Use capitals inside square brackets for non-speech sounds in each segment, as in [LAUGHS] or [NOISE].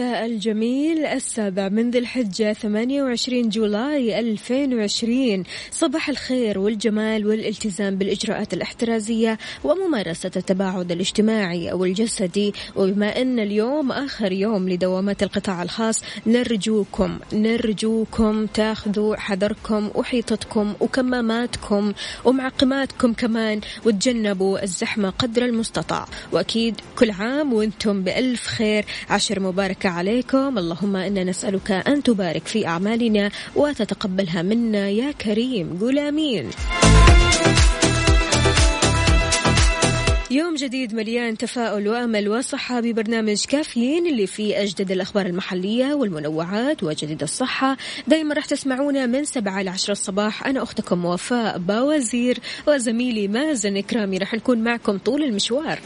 الجميل السابع من ذي الحجة 28 جولاي 2020 صباح الخير والجمال والالتزام بالإجراءات الاحترازية وممارسة التباعد الاجتماعي أو الجسدي وبما أن اليوم آخر يوم لدوامات القطاع الخاص نرجوكم نرجوكم تاخذوا حذركم وحيطتكم وكماماتكم ومعقماتكم كمان وتجنبوا الزحمة قدر المستطاع. وأكيد كل عام وأنتم بألف خير. عشر مباركة عليكم. اللهم إنا نسألك أن تبارك في أعمالنا وتتقبلها منا يا كريم. قول آمين. يوم جديد مليان تفاؤل وأمل وصحة ببرنامج كافيين اللي فيه أجدد الأخبار المحلية والمنوعات وجديد الصحة. دائما راح تسمعونا من سبعة ل الصباح. أنا أختكم وفاء باوزير وزميلي مازن إكرامي. راح نكون معكم طول المشوار.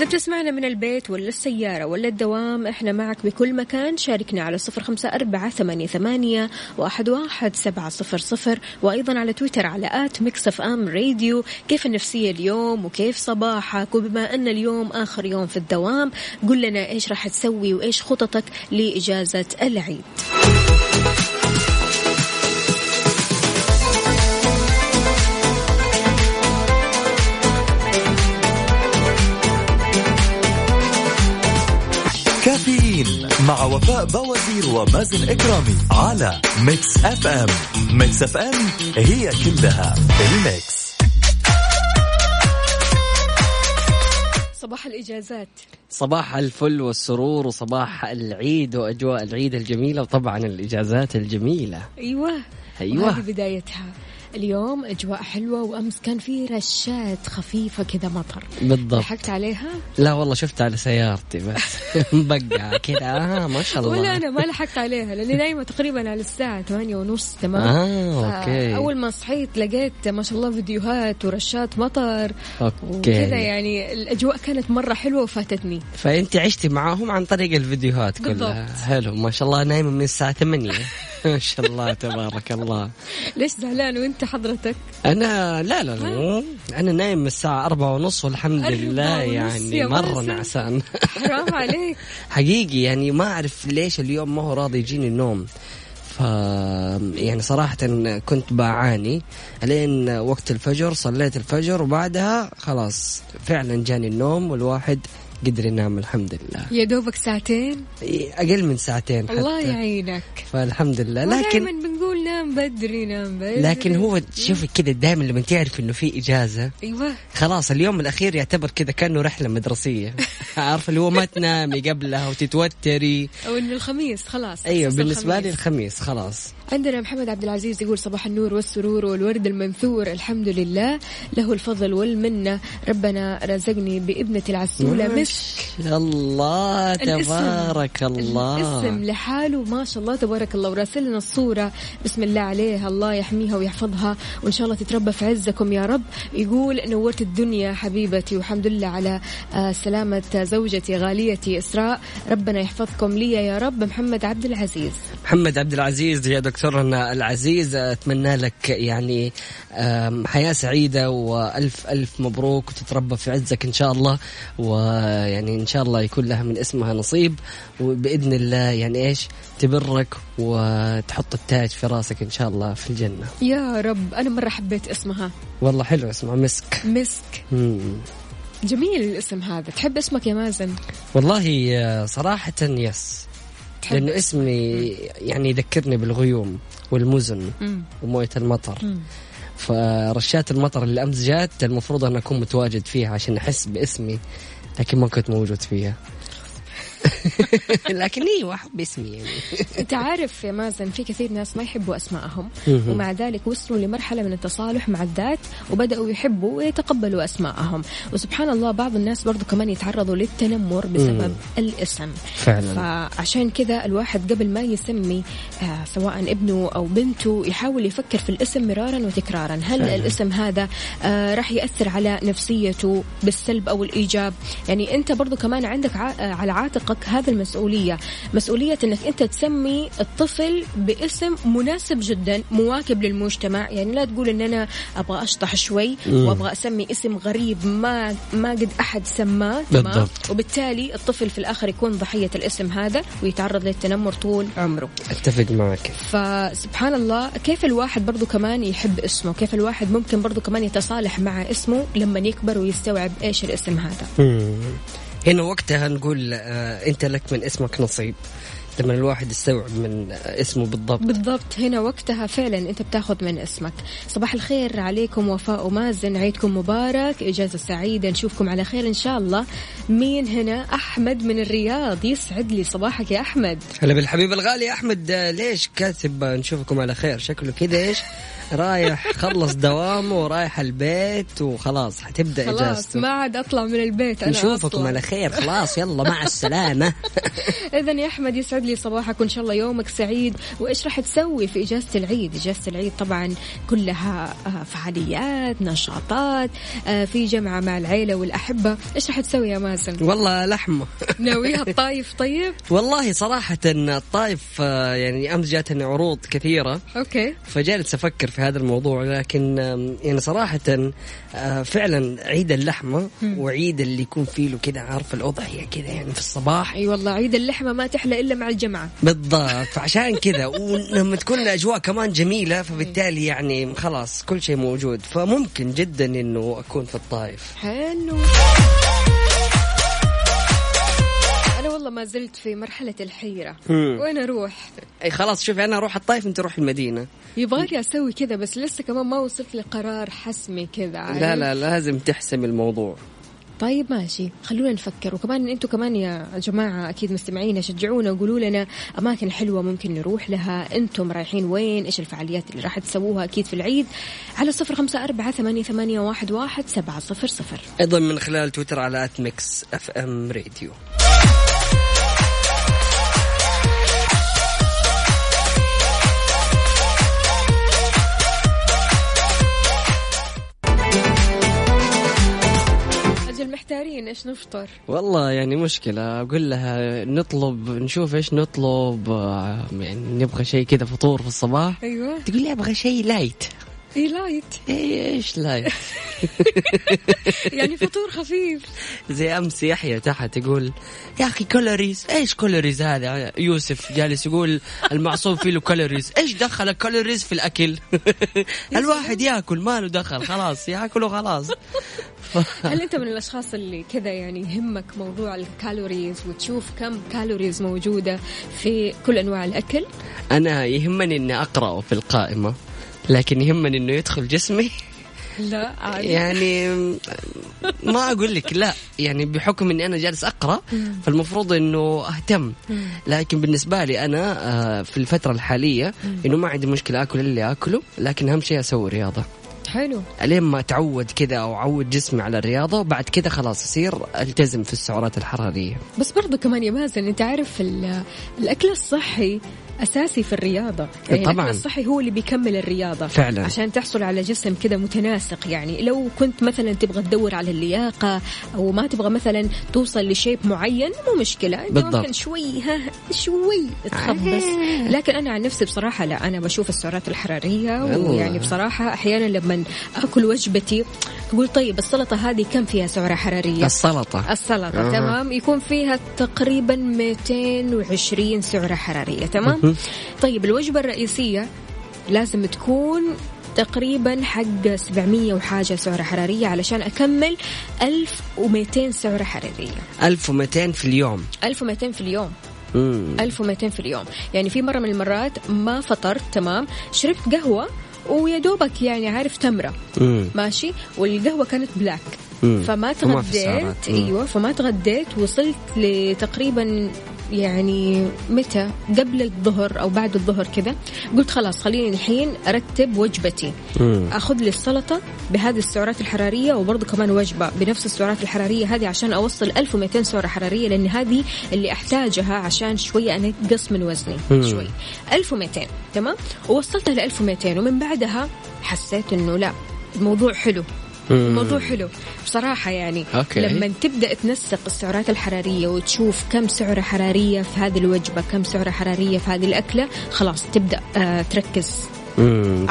إذا بتسمعنا من البيت ولا السيارة ولا الدوام إحنا معك بكل مكان. شاركنا على صفر خمسة أربعة ثمانية, ثمانية وأحد, واحد سبعة صفر صفر. وأيضا على تويتر على at Mix FM Radio. كيف النفسية اليوم وكيف صباحك؟ وبما أن اليوم آخر يوم في الدوام قل لنا إيش راح تسوي وإيش خططك لإجازة العيد. مع وفاء بوازير ومازن إكرامي على Mix FM. Mix FM هي كلها ال Mix. صباح الإجازات. صباح الفل والسرور وصباح العيد وأجواء العيد الجميلة وطبعا الإجازات الجميلة. أيوة. أيوة. وهذه بدايتها. اليوم أجواء حلوة وأمس كان في رشات خفيفة كذا مطر. بالضبط. لحقت عليها؟ لا والله شفتها على سيارتي بس. [LAUGHS] مبقعه كذا. آه ما شاء الله. ولا أنا ما لحقت عليها لأني نايمة تقريبا على الساعة ثمانية ونص تمام؟ آه okay. أول ما صحيت لقيت ما شاء الله فيديوهات ورشات مطر وكذا okay يعني الأجواء كانت مرة حلوة وفاتتني. فأنت عشتي معاهم عن طريق الفيديوهات كلها. بالضبط. حلو. ما شاء الله نايمة من الساعة 8 [LAUGHS] ما شاء الله تبارك الله. ليش زعلان وأنت حضرتك؟ أنا لا لا لا. أنا نايم من الساعة أربعة ونص والحمد لله يعني مازن. نعسان. حرام عليك. [LAUGHS] حقيقي يعني ما أعرف ليش اليوم ما هو راضي يجيني النوم. ف يعني صراحة كنت بعاني لين وقت الفجر صليت الفجر وبعدها خلاص فعلا جاني النوم والواحد قدر ينام الحمد لله. يا دوبك ساعتين؟ أقل من ساعتين حتى. الله يعينك. فالحمد لله. دائما لكن بنقول نام بدري نام بدري. لكن هو شوفي كذا دائما لما تعرف إنه في إجازة أيوه. خلاص اليوم الأخير يعتبر كذا كأنه رحلة مدرسية. [LAUGHS] عارفه اللي هو ما تنامي قبلها وتتوتري. أو إنه الخميس خلاص. أيوه بالنسبة لي الخميس. الخميس خلاص. عندنا محمد عبد العزيز يقول صباح النور والسرور والورد المنثور. الحمد لله. له الفضل والمنة. ربنا رزقني بابنتي العسولة. مسك الله. الاسم. تبارك الله. الاسم لحاله. ما شاء الله. تبارك الله. وراسل لنا الصورة. بسم الله عليها. الله يحميها ويحفظها. وإن شاء الله تتربى في عزكم يا رب. يقول نورت الدنيا حبيبتي. والحمد لله على آه، سلامة زوجتي غاليتي إسراء. ربنا يحفظكم لي يا رب. محمد عبد العزيز. محمد عبد العزيز يا دكتورنا العزيز أتمنى لك يعني حياة سعيدة وألف ألف مبروك وتتربى في عزك إن شاء الله. ويعني إن شاء الله يكون لها من اسمها نصيب. وبإذن الله يعني إيش تبرك وتحط التاج في راسك إن شاء الله في الجنة. يا رب أنا مرة حبيت اسمها. والله حلو اسمها مسك. مسك. مم. جميل الاسم هذا. تحب اسمك يا مازن؟ والله آه، صراحة يس. تحب لأنه اسمي يعني يذكرني بالغيوم والمزن مم. وموية المطر مم. فرشات المطر اللي أمس جات المفروض ان أكون متواجد فيها عشان أحس باسمي لكن ما كنت موجود فيها [LAUGHS] لكن أيوه احب اسمي يعني. [LAUGHS] انت عارف يا مازن في كثير ناس ما يحبوا اسمائهم. ومع ذلك وصلوا لمرحلة من التصالح مع الذات وبدأوا يحبوا ويتقبلوا اسمائهم وسبحان الله بعض الناس برضو كمان يتعرضوا للتنمر بسبب الاسم. فعلا. فعشان كذا الواحد قبل ما يسمي آه سواء ابنه أو بنته يحاول يفكر في الاسم مرارا وتكرارا. هل فعلا. الاسم هذا آه راح يأثر على نفسيته بالسلب أو الإيجاب؟ يعني أنت برضو كمان عندك ع- آه، على عاتقك هذا المسؤولية. مسؤولية إنك أنت تسمي الطفل باسم مناسب جدا مواكب للمجتمع. يعني لا تقول إن أنا أبغى أشطح شوي وأبغى أسمي اسم غريب ما ما قد أحد سماه تمام؟ بالضبط. وبالتالي الطفل في الآخر يكون ضحية الاسم هذا ويتعرض للتنمر طول عمره. أتفق معك. فسبحان الله كيف الواحد برضو كمان يحب اسمه؟ كيف الواحد ممكن برضو كمان يتصالح مع اسمه لما يكبر ويستوعب إيش الاسم هذا. هنا وقتها نقول آه أنت لك من اسمك نصيب. لما الواحد يستوعب من اسمه بالضبط. بالضبط. هنا وقتها فعلا أنت بتاخذ من اسمك. صباح الخير عليكم وفاء ومازن عيدكم مبارك إجازة سعيدة. نشوفكم على خير إن شاء الله. مين هنا؟ أحمد من الرياض. يسعد لي صباحك يا أحمد. هلا بالحبيب الغالي أحمد آه، ليش كاتب؟ آه، نشوفكم على خير. شكله كذا إيش؟ رايح خلص دوامه ورايح البيت وخلاص حتبدأ خلاص إجازته. ما عاد أطلع من البيت أنا نشوفكم. على خير خلاص يلا مع السلامة. [LAUGHS] اذا يا أحمد يسعد لي صباحك وإن شاء الله يومك سعيد. وإيش راح تسوي في إجازة العيد؟ إجازة العيد طبعا كلها آه، فعاليات نشاطات آه، في جمعة مع العيلة والأحبة. إيش راح تسوي يا مازن؟ والله لحمة. [LAUGHS] ناويها الطايف طيب؟ والله صراحة الطايف آه، يعني أمس جاتني عروض كثيرة. أوكي. فجالس أفكر في هذا الموضوع لكن يعني صراحة آه، فعلا عيد اللحمة وعيد اللي يكون فيه له كذا عارف الأضحية كذا يعني في الصباح. أي والله عيد اللحمة ما تحلى إلا مع الجمعه بالضبط فعشان كذا [LAUGHS] ولما تكون الأجواء كمان جميلة فبالتالي يعني خلاص كل شيء موجود. فممكن جدا إنه أكون في الطايف حلو. ما زلت في مرحلة الحيرة. مم. وين أروح؟ أي خلاص شوفي أنا أروح الطايف أنت روح المدينة. يبغالي أسوي كذا بس لسه كمان ما وصلت لقرار حسمي كذا؟ لا لا لازم تحسم الموضوع. طيب ماشي. خلونا نفكر. وكمان أنتم كمان يا جماعة أكيد مستمعينا شجعونا وقولوا لنا أماكن حلوة ممكن نروح لها. أنتم رايحين وين؟ إيش الفعاليات اللي راح تسووها أكيد في العيد؟ على صفر خمسة أربعة ثمانية, ثمانية واحد, واحد سبعة صفر صفر. أيضا من خلال تويتر على at Mix FM Radio محتارين إيش نفطر؟ والله يعني مشكلة أقول لها نطلب نشوف إيش نطلب آه، يعني نبغى شيء كذا فطور في الصباح. أيوه. تقول لي أبغى شيء light اي light إيش light [LAUGHS] يعني فطور خفيف. زي أمس يحيى تحت يقول يا أخي calories إيش calories هذا؟ يوسف جالس يقول المعصوم فيه له calories إيش دخل ال calories في الأكل؟ [LAUGHS] الواحد ياكل ما له دخل خلاص ياكل وخلاص هل أنت من الأشخاص اللي كذا يعني يهمك موضوع ال calories وتشوف كم calories موجودة في كل أنواع الأكل؟ أنا يهمني إني أقرأه في القائمة. لكن يهمني إنه يدخل جسمي. لا عادي. يعني ما أقول لك لا. يعني بحكم إني أنا جالس أقرأ فالمفروض إنه أهتم. لكن بالنسبة لي أنا آه، في الفترة الحالية إنه ما عندي مشكلة آكل اللي آكله لكن أهم شيء أسوي رياضة. حلو. الين ما اتعود كذا أو أعود جسمي على الرياضة وبعد كذا خلاص اصير ألتزم في السعرات الحرارية. بس برضو كمان يا مازن أنت عارف ال- الأكل الصحي أساسي في الرياضة. يعني طبعاً. الأكل الصحي هو اللي بيكمل الرياضة. فعلاً. عشان تحصل على جسم كذا متناسق يعني. لو كنت مثلا تبغى تدور على اللياقة أو ما تبغى مثلا توصل لشيب معين مو مشكلة. انت بالضبط. ممكن شوي ها شوي تخبص. لكن أنا عن نفسي بصراحة لا. أنا بشوف السعرات الحرارية. ويعني بصراحة أحيانا لما أكل وجبتي أقول طيب السلطة هذه كم فيها سعرة حرارية؟ السلطة. السلطة. أها. تمام. يكون فيها تقريبا 220 سعرة حرارية. تمام. طيب الوجبة الرئيسية لازم تكون تقريبا حق 700 وحاجة سعرة حرارية علشان أكمل 1200 سعرة حرارية 1200 في اليوم 1200 في اليوم مم. 1200 في اليوم يعني في مرة من المرات ما فطرت تمام شربت قهوة ويا دوبك يعني عارف تمرة مم. ماشي والقهوة كانت بلاك مم. فما. تغديت. أيوه فما تغديت وصلت لتقريبا يعني متى؟ قبل الظهر أو بعد الظهر كذا. قلت خلاص خليني الحين أرتب وجبتي. مم. أخذ لي السلطة بهذه السعرات الحرارية وبرضه كمان وجبة بنفس السعرات الحرارية هذه عشان أوصل 1200 سعرة حرارية لأن هذه اللي أحتاجها عشان شوية انقص من وزني. مم. شوي. 1200 تمام؟ ووصلتها ل 1200 ومن بعدها حسيت إنه لا الموضوع حلو. الموضوع حلو. بصراحة يعني أوكي. لما تبدأ تنسق السعرات الحرارية وتشوف كم سعرة حرارية في هذه الوجبة كم سعرة حرارية في هذه الأكلة خلاص تبدأ آه تركز.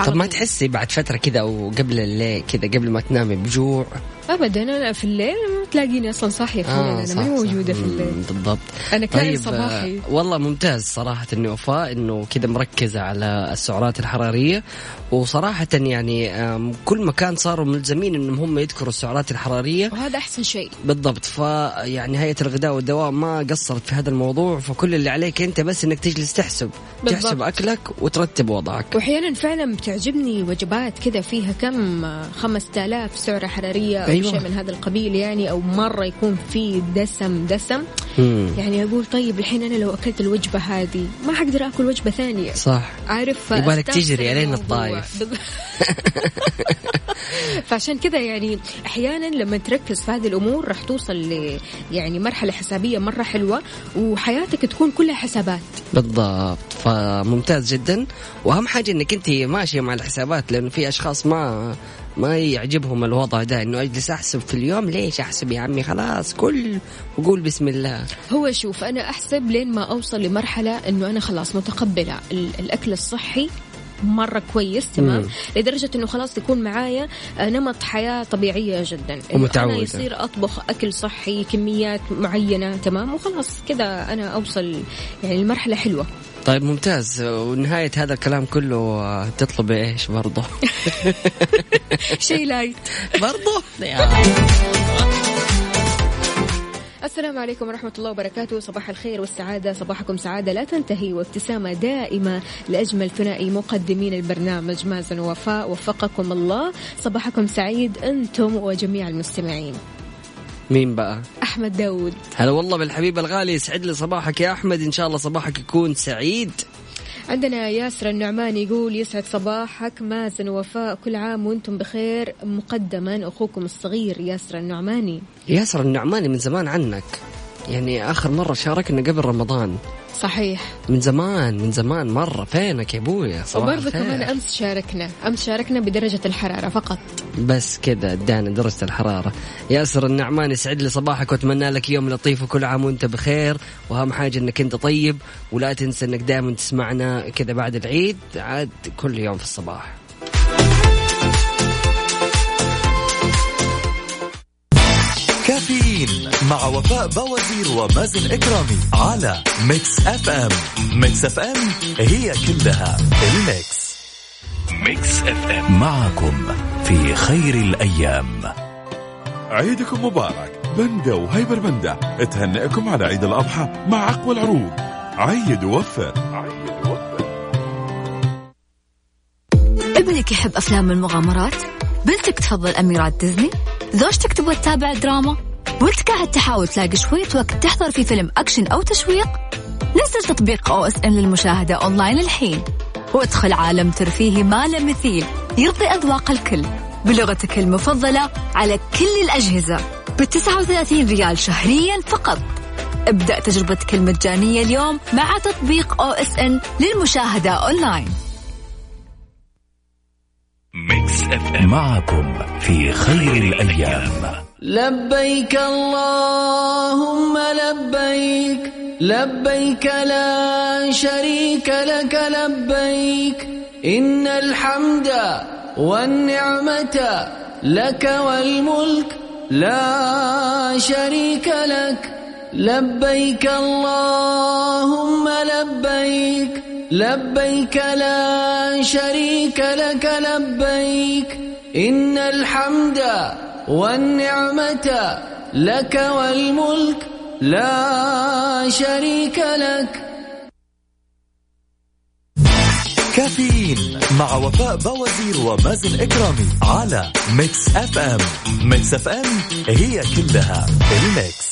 طب ما. تحسي بعد فترة كذا أو قبل الليل كذا قبل ما تنامي بجوع؟ أبدا. أنا في الليل ما تلاقيني أصلا صاحية في الليل أنا صح، ماني صح. موجودة في الليل. بالضبط. أنا كائن طيب صباحي. آه، والله ممتاز صراحة إني وفاء إنه كذا مركزة على السعرات الحرارية. وصراحة يعني كل مكان صاروا ملزمين إنهم هم يذكروا السعرات الحرارية. وهذا أحسن شيء. بالضبط. فيعني هيئة الغذاء والدواء ما قصرت في هذا الموضوع. فكل اللي عليك أنت بس إنك تجلس تحسب. بالضبط. تحسب أكلك وترتب وضعك. واحيانا فعلا بتعجبني وجبات كذا فيها كم آه، 5000 سعرة حرارية. أيوة. شيء من هذا القبيل يعني أو مرة يكون في دسم دسم مم. يعني أقول طيب الحين أنا لو أكلت الوجبة هذه ما حقدر آكل وجبة ثانية صح عارف أستغفر تجري الموضوع. الطايف. [LAUGHS] [LAUGHS] فعشان كذا يعني أحيانا لما تركز في هذه الأمور راح توصل ل يعني مرحلة حسابية مرة حلوة وحياتك تكون كلها حسابات بالضبط فممتاز جدا وأهم حاجة إنك أنت ماشية مع الحسابات لأنه في أشخاص ما ما يعجبهم الوضع ده إنه أجلس أحسب في اليوم ليش أحسب يا عمي؟ خلاص كل وقول بسم الله. هو شوف أنا أحسب لين ما أوصل لمرحلة إنه أنا خلاص متقبلة. ال- الأكل الصحي مرة كويس تمام؟ مم. لدرجة إنه خلاص يكون معايا آه، نمط حياة طبيعية جدا. إنه ومتعودة. أنا يصير أطبخ أكل صحي كميات معينة تمام؟ وخلاص كذا أنا أوصل يعني لمرحلة حلوة. طيب ممتاز. ونهاية هذا الكلام كله آه، تطلبي إيش؟ برضه. [LAUGHS] شيء لايت برضه؟ السلام عليكم ورحمة الله وبركاته. صباح الخير والسعادة. صباحكم سعادة. لا تنتهي وابتسامة دائمة لأجمل ثنائي مقدمين البرنامج. مازن ووفاء وفقكم الله. صباحكم سعيد أنتم وجميع المستمعين. مين بقى؟ أحمد داود. هلا والله بالحبيب الغالي يسعد لي صباحك يا أحمد. إن شاء الله صباحك يكون سعيد. عندنا ياسر النعمان يقول يسعد صباحك مازن ووفاء كل عام وأنتم بخير. مقدما أخوكم الصغير ياسر النعماني. ياسر النعماني من زمان عنك. يعني آخر مرة شاركنا قبل رمضان. صحيح. من زمان من زمان مرة. فينك يا ابويا وبرضه. كمان أمس شاركنا. أمس شاركنا بدرجة الحرارة فقط. بس كذا ادانا درجة الحرارة. ياسر النعمان يسعد لي صباحك وأتمنى لك يوم لطيف وكل عام وأنت بخير. وأهم حاجة إنك أنت طيب ولا تنسى إنك دائما تسمعنا كذا بعد العيد. عاد كل يوم في الصباح. كافيين مع وفاء بوازير ومازن إكرامي على Mix FM. Mix FM هي كلها ال Mix. Mix FM. معكم في خير الأيام. عيدكم مبارك. بندا وهيبر بندا تهنئكم على عيد الأضحى مع أقوى العروض. عيد ووفر عيد ووفر ابنك يحب أفلام المغامرات؟ بنتك تفضل أميرات ديزني؟ زوجتك تبغى تتابع دراما؟ وانت قاعد تحاول تلاقي شوية وقت تحضر في فيلم أكشن أو تشويق نزل تطبيق OSN للمشاهدة أونلاين الحين. وادخل عالم ترفيهي ما له مثيل يرضي أذواق الكل. بلغتك المفضلة على كل الأجهزة ب 39 ريال شهريا فقط. ابدأ تجربتك المجانية اليوم مع تطبيق OSN للمشاهدة أونلاين. Mix FM معكم في خير الأيام. لبيك اللهم لبيك لبيك لا شريك لك لبيك. إن الحمد والنعمة لك والملك لا شريك لك. لبيك اللهم لبيك لبيك لا شريك لك لبيك إن الحمد والنعمة لك والملك لا شريك لك. كافيين مع وفاء بوازير ومازن إكرامي على Mix FM Mix FM هي كلها ال Mix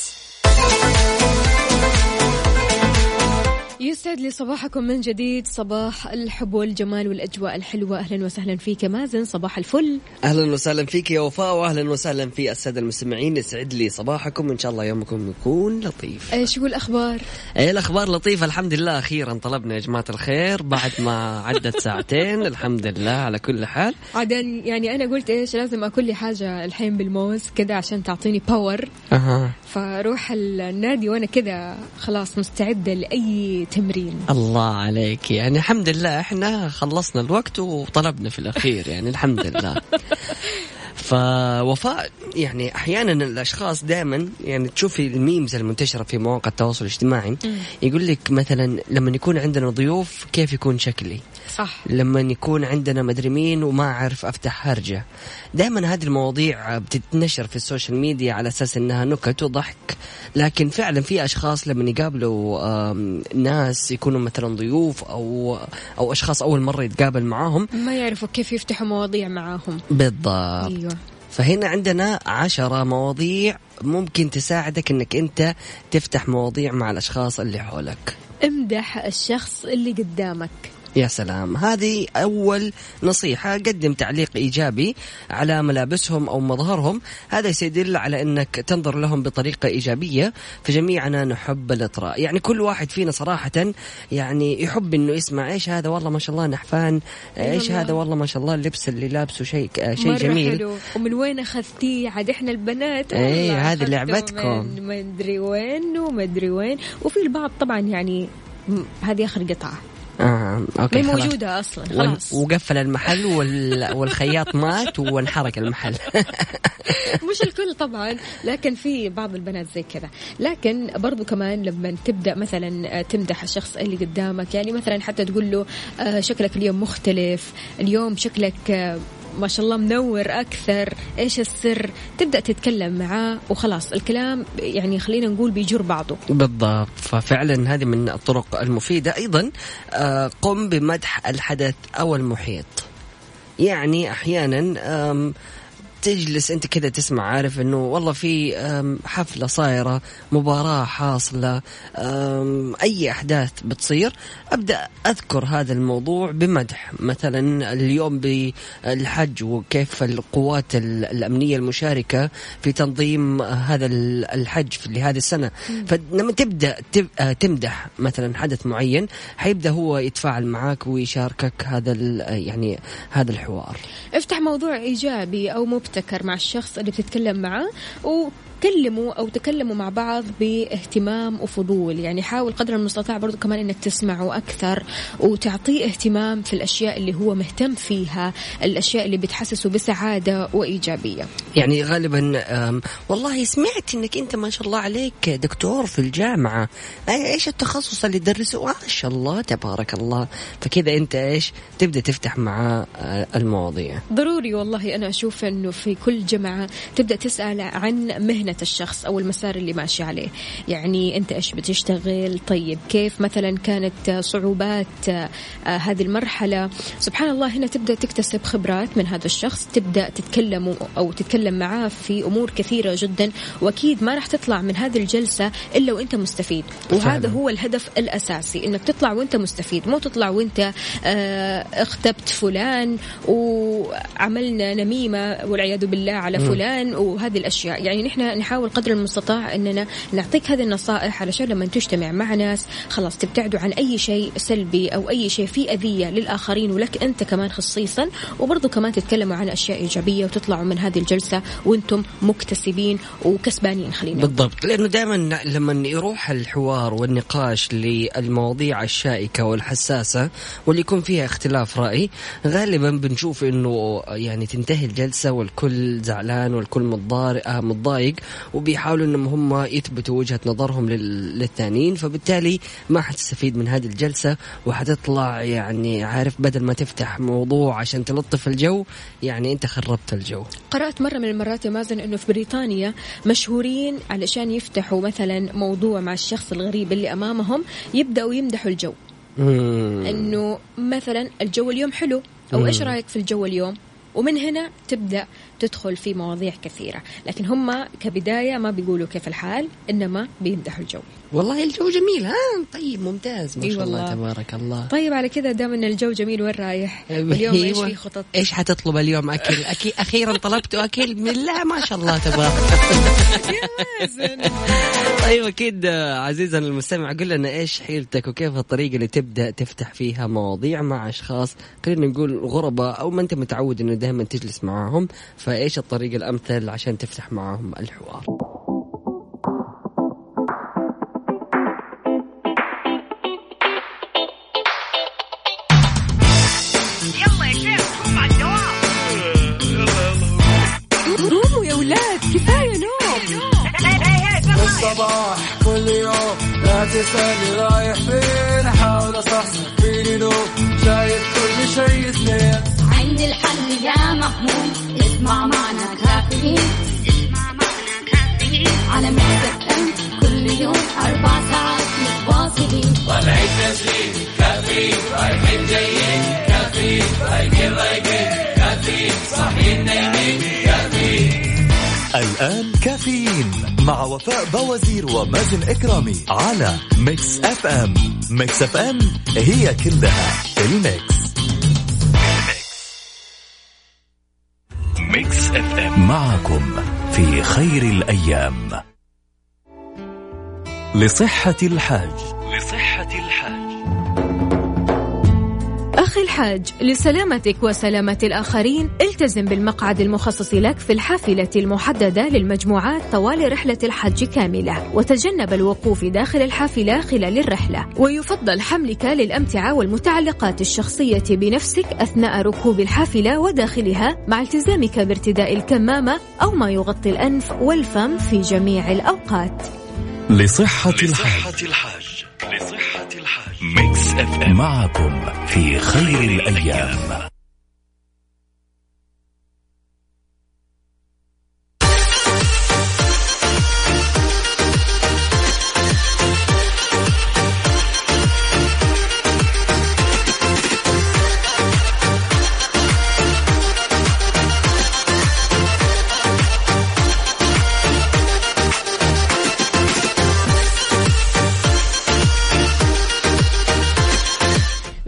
يسعد لي صباحكم من جديد. صباح الحب والجمال والأجواء الحلوة. أهلا وسهلا فيك يا مازن. صباح الفل. أهلا وسهلا فيك يا وفاء واهلا وسهلا في السادة المستمعين. يسعد لي صباحكم. إن شاء الله يومكم يكون لطيف. إيش هو الأخبار؟ إيه الأخبار لطيفة. الحمد لله. أخيرا طلبنا يا جماعة الخير. بعد ما عدت ساعتين الحمد لله. على كل حال. عادن يعني أنا قلت إيش لازم أكل لي حاجة الحين بالموز كذا عشان تعطيني باور أها. فاروح النادي وأنا كذا خلاص مستعدة لأي تمرين. الله عليك. يعني الحمد لله إحنا خلصنا الوقت وطلبنا في الأخير. يعني الحمد لله. [LAUGHS] فوفاء يعني أحيانا الأشخاص دائما يعني تشوفي ال memes المنتشرة في مواقع التواصل الاجتماعي يقول لك مثلا لما يكون عندنا ضيوف كيف يكون شكلي؟ صح. لما يكون عندنا مدري مين وما أعرف أفتح هرجة. دائما هذه المواضيع بتتنشر في ال social media على أساس إنها نكت وضحك لكن فعلا في أشخاص لما يقابلوا ناس يكونوا مثلا ضيوف أو أو أشخاص أول مرة يتقابل معاهم. ما يعرفوا كيف يفتحوا مواضيع معاهم. بالضبط. أيوة. فهنا عندنا عشرة مواضيع ممكن تساعدك إنك أنت تفتح مواضيع مع الأشخاص اللي حولك. امدح الشخص اللي قدامك. يا سلام هذه أول نصيحة قدم تعليق إيجابي على ملابسهم أو مظهرهم هذا سيدل على أنك تنظر لهم بطريقة إيجابية فجميعنا نحب الإطراء يعني كل واحد فينا صراحة يعني يحب أنه يسمع إيش هذا والله ما شاء الله نحفان إيش. هذا والله ما شاء الله اللبس اللي لابسه شيء شيء جميل حلو ومن وين اخذتيه عاد إحنا البنات إيه، والله هذه لعبتكم. من مدري وين ومدري وين وفي البعض طبعا يعني هذه اخر قطعه آه، أوكي ما خلاص. موجودة أصلا خلاص. وقفل المحل وال... [LAUGHS] والخياط مات وانحرق المحل. [LAUGHS] مش الكل طبعا لكن في بعض البنات زي كذا. لكن برضو كمان لما تبدأ مثلا تمدح الشخص اللي قدامك يعني مثلا حتى تقول له آه، شكلك اليوم مختلف اليوم شكلك آه، ما شاء الله منور أكثر. إيش السر؟ تبدأ تتكلم معاه وخلاص. الكلام يعني خلينا نقول بيجر بعضه. بالضبط. ففعلا هذه من الطرق المفيدة. أيضا آه، قم بمدح الحدث أو المحيط. يعني أحيانا تجلس أنت كذا تسمع عارف إنه والله في حفلة صايرة مباراة حاصلة أي أحداث بتصير أبدأ أذكر هذا الموضوع بمدح. مثلا اليوم بالحج وكيف القوات ال- الأمنية المشاركة في تنظيم هذا ال- الحج في لهذه السنة. فلما تبدأ تب- آه، تمدح مثلا حدث معين حيبدأ هو يتفاعل معك ويشاركك هذا يعني هذا الحوار. افتح موضوع إيجابي أو مبتكر مع الشخص اللي بتتكلم معاه وكلموا أو تكلموا مع بعض باهتمام وفضول. يعني حاول قدر المستطاع برضو كمان إنك تسمعه أكثر وتعطيه اهتمام في الأشياء اللي هو مهتم فيها الأشياء اللي بتحسسه بسعادة وإيجابية. يعني غالبا والله سمعت إنك أنت ما شاء الله عليك دكتور في الجامعة. أي- إيش التخصص اللي تدرسه؟ ما شاء الله تبارك الله. فكذا أنت إيش؟ تبدأ تفتح معاه المواضيع. ضروري والله أنا أشوف أنه في كل جمعة تبدأ تسأل عن مهنة الشخص أو المسار اللي ماشي عليه. يعني أنت إيش بتشتغل؟ طيب كيف مثلا كانت صعوبات آه، هذه المرحلة؟ سبحان الله هنا تبدأ تكتسب خبرات من هذا الشخص تبدأ تتكلم أو تتكلم معاه في أمور كثيرة جدا وأكيد ما راح تطلع من هذه الجلسة إلا وأنت مستفيد. وهذا. هو الهدف الأساسي إنك تطلع وأنت مستفيد. مو تطلع وأنت آه، اختبت فلان وعملنا نميمة والعياذ بالله على فلان وهذه الأشياء. يعني نحن نحاول قدر المستطاع أننا نعطيك هذه النصائح علشان لما تجتمع مع ناس خلاص تبتعدوا عن أي شيء سلبي أو أي شيء فيه أذية للآخرين ولك أنت كمان خصيصا وبرضو كمان تتكلموا عن أشياء إيجابية وتطلعوا من هذه الجلسة وأنتم مكتسبين وكسبانين خلينا. بالضبط لأنه دائما لما يروح الحوار والنقاش للمواضيع الشائكة والحساسة واللي يكون فيها اختلاف رأي غالبا بنشوف إنه يعني تنتهي الجلسة والكل زعلان والكل آه، متضايق وبيحاولوا إنهم هم يثبتوا وجهة نظرهم لل- للثانيين فبالتالي ما حتستفيد من هذه الجلسة وحتطلع يعني عارف بدل ما تفتح موضوع عشان تلطف الجو يعني أنت خربت الجو. قرأت مرة من المرات يا مازن أنه في بريطانيا مشهورين علشان يفتحوا مثلا موضوع مع الشخص الغريب اللي أمامهم يبدأوا يمدحوا الجو. إنه مثلا الجو اليوم حلو أو إيش رأيك في الجو اليوم؟ ومن هنا تبدأ تدخل في مواضيع كثيرة. لكن هم كبداية ما بيقولوا كيف الحال إنما بيمدحوا الجو. والله الجو جميل ها؟ طيب ممتاز ما شاء الله. تبارك الله. طيب على كذا دام إن الجو جميل وين رايح؟ اليوم إيش. [LAUGHS] في خطط؟ إيش حتطلب اليوم؟ أكل. أكي أخيرا طلبت أكل من لا ما شاء الله تبارك. [LAUGHS] طيب أكيد عزيزنا المستمع قل لنا إيش حيلتك وكيف الطريقة اللي تبدأ تفتح فيها مواضيع مع أشخاص؟ خلينا نقول غرباء أو ما أنت متعود إنه دائما تجلس معاهم. فايش الطريقة الامثل عشان تفتح معاهم الحوار؟ قوموا يا ولاد كفاية نوم. [LAUGHS] الصباح كل يوم لا تسألني رايح فين. أحاول أصحصح فيني نوم. شايف كل شيء سنين عندي الحل يا محمود. اسمع معنا كافيين. اسمع معنا كافيين. على مكتب ام كل يوم أربع ساعات متواصلين. طالعين نازلين كافيين. رايحين جايين. كافيين. رايقين رايقين كافيين. صاحيين نايمين. كافيين. الآن كافيين مع وفاء بوازير ومازن إكرامي على Mix FM Mix FM هي كلها في ال Mix. Mix FM معكم في خير الأيام. لصحة الحاج. لصحة الحاج. أخي الحاج لسلامتك وسلامة الآخرين التزم بالمقعد المخصص لك في الحافلة المحددة للمجموعات طوال رحلة الحج كاملة وتجنب الوقوف داخل الحافلة خلال الرحلة. ويفضل حملك للأمتعة والمتعلقات الشخصية بنفسك أثناء ركوب الحافلة وداخلها مع التزامك بارتداء الكمامة أو ما يغطي الأنف والفم في جميع الأوقات. لصحة الحاج. الحاج. لصحة الحاج. Mix FM. معكم في خير الأيام.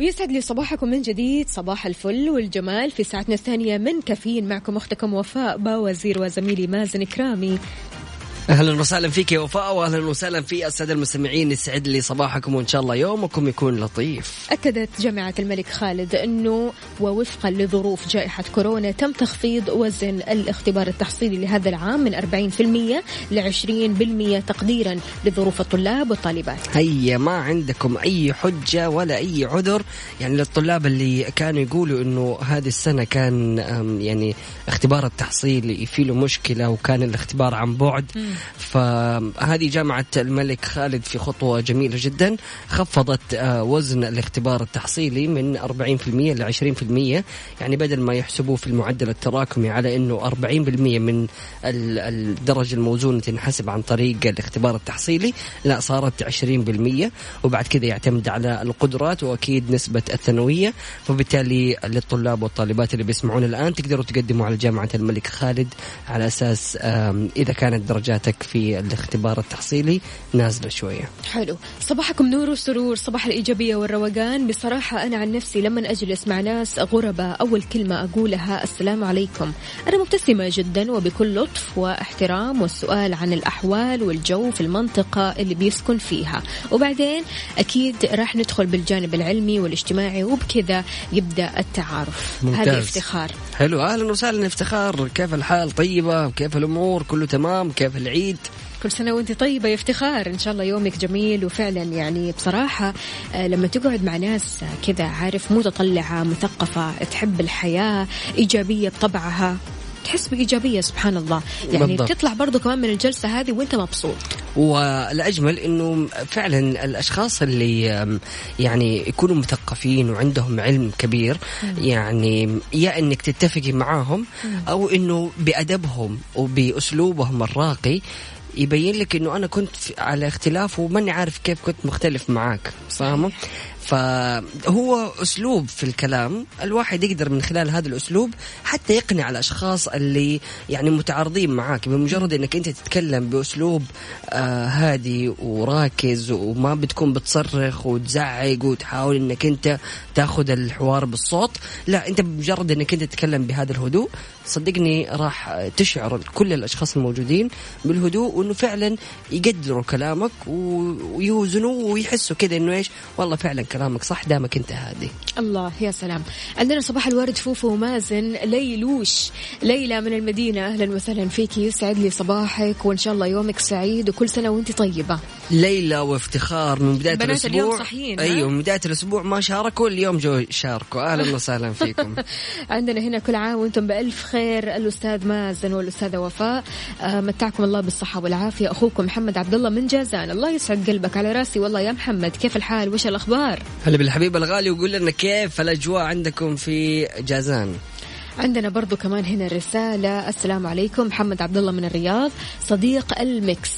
ويسعد لي صباحكم من جديد صباح الفل والجمال في ساعتنا الثانية من كافيين معكم أختكم وفاء باوزير وزميلي مازن كرامي أهلا وسهلا فيك يا وفاء واهلا وسهلا في السادة المستمعين يسعد لي صباحكم وإن شاء الله يومكم يكون لطيف. أكدت جامعة الملك خالد أنه ووفقا لظروف جائحة كورونا تم تخفيض وزن الاختبار التحصيلي لهذا العام من 40% ل 20% تقديرا لظروف الطلاب والطالبات. هيا ما عندكم أي حجة ولا أي عذر؟ يعني للطلاب اللي كانوا يقولوا إنه هذه السنة كان يعني اختبار التحصيل في له مشكلة وكان الاختبار عن بعد. فهذه جامعة الملك خالد في خطوة جميلة جدا. خفضت آه، وزن الاختبار التحصيلي من 40% ل 20% يعني بدل ما يحسبوه في المعدل التراكمي على إنه 40% من ال- الدرجة الموزونة تنحسب عن طريق الاختبار التحصيلي لا صارت 20% وبعد كذا يعتمد على القدرات وأكيد نسبة الثانوية. فبالتالي للطلاب والطالبات اللي بيسمعون الآن تقدروا تقدموا على جامعة الملك خالد على أساس إذا كانت درجاتك في الاختبار التحصيلي نازلة شوية. حلو. صباحكم نور وسرور صباح الإيجابية والروقان. بصراحة أنا عن نفسي لما أجلس مع ناس غرباء. أول كلمة أقولها السلام عليكم. أنا مبتسمة جدا وبكل لطف واحترام والسؤال عن الأحوال والجو في المنطقة اللي بيسكن فيها. وبعدين أكيد راح ندخل بالجانب العلمي والاجتماعي وبكذا يبدأ التعارف. ممتاز. هذا افتخار حلو. أهلا وسهلا. افتخار كيف الحال؟ طيبة؟ كيف الأمور؟ كله تمام؟ كيف العيد. كل سنة وأنت طيبة يا افتخار. إن شاء الله يومك جميل. وفعلا يعني بصراحة آه، لما تقعد مع ناس كذا عارف متطلعة مثقفة تحب الحياة إيجابية بطبعها. تحس بإيجابية سبحان الله. يعني بالضبط. بتطلع برضو كمان من الجلسة هذه وأنت مبسوط. والأجمل إنه فعلا الأشخاص اللي يعني يكونوا مثقفين وعندهم علم كبير يعني يا إنك تتفقي معاهم أو إنه بأدبهم وبأسلوبهم الراقي يبين لك إنه أنا كنت على اختلاف وماني عارف كيف كنت مختلف معاك فاهمة؟ فهو أسلوب في الكلام. الواحد يقدر من خلال هذا الأسلوب حتى يقنع الأشخاص اللي يعني متعارضين معاك بمجرد إنك أنت تتكلم بأسلوب آه هادي وراكز وما بتكون بتصرخ وتزعق وتحاول إنك أنت تاخذ الحوار بالصوت. لا أنت بمجرد إنك أنت تتكلم بهذا الهدوء صدقني راح تشعر كل الأشخاص الموجودين بالهدوء وإنه فعلا يقدروا كلامك ويوزنوا ويحسوا كذا إنه إيش؟ والله فعلا كلامك صح دامك انت هادي. الله يا سلام. عندنا صباح الورد فوفو ومازن ليلوش. ليلى من المدينة أهلا وسهلا فيك. يسعد لي صباحك وإن شاء الله يومك سعيد وكل سنة وأنت طيبة. ليلى وافتخار من بداية بنات الأسبوع. اليوم صحيين، ها؟ أيوه من بداية الأسبوع ما شاركوا اليوم جو شاركوا. أهلا [LAUGHS] وسهلا فيكم. [LAUGHS] عندنا هنا كل عام وأنتم بألف خير. الأستاذ مازن والأستاذة وفاء آه، متعكم الله بالصحة والعافية. أخوكم محمد عبد الله من جازان. الله يسعد قلبك على راسي. والله يا محمد كيف الحال؟ وش الأخبار؟ هلا بالحبيب الغالي وقول لنا كيف الأجواء عندكم في جازان؟ عندنا برضو كمان هنا رسالة السلام عليكم محمد عبد الله من الرياض صديق الميكس.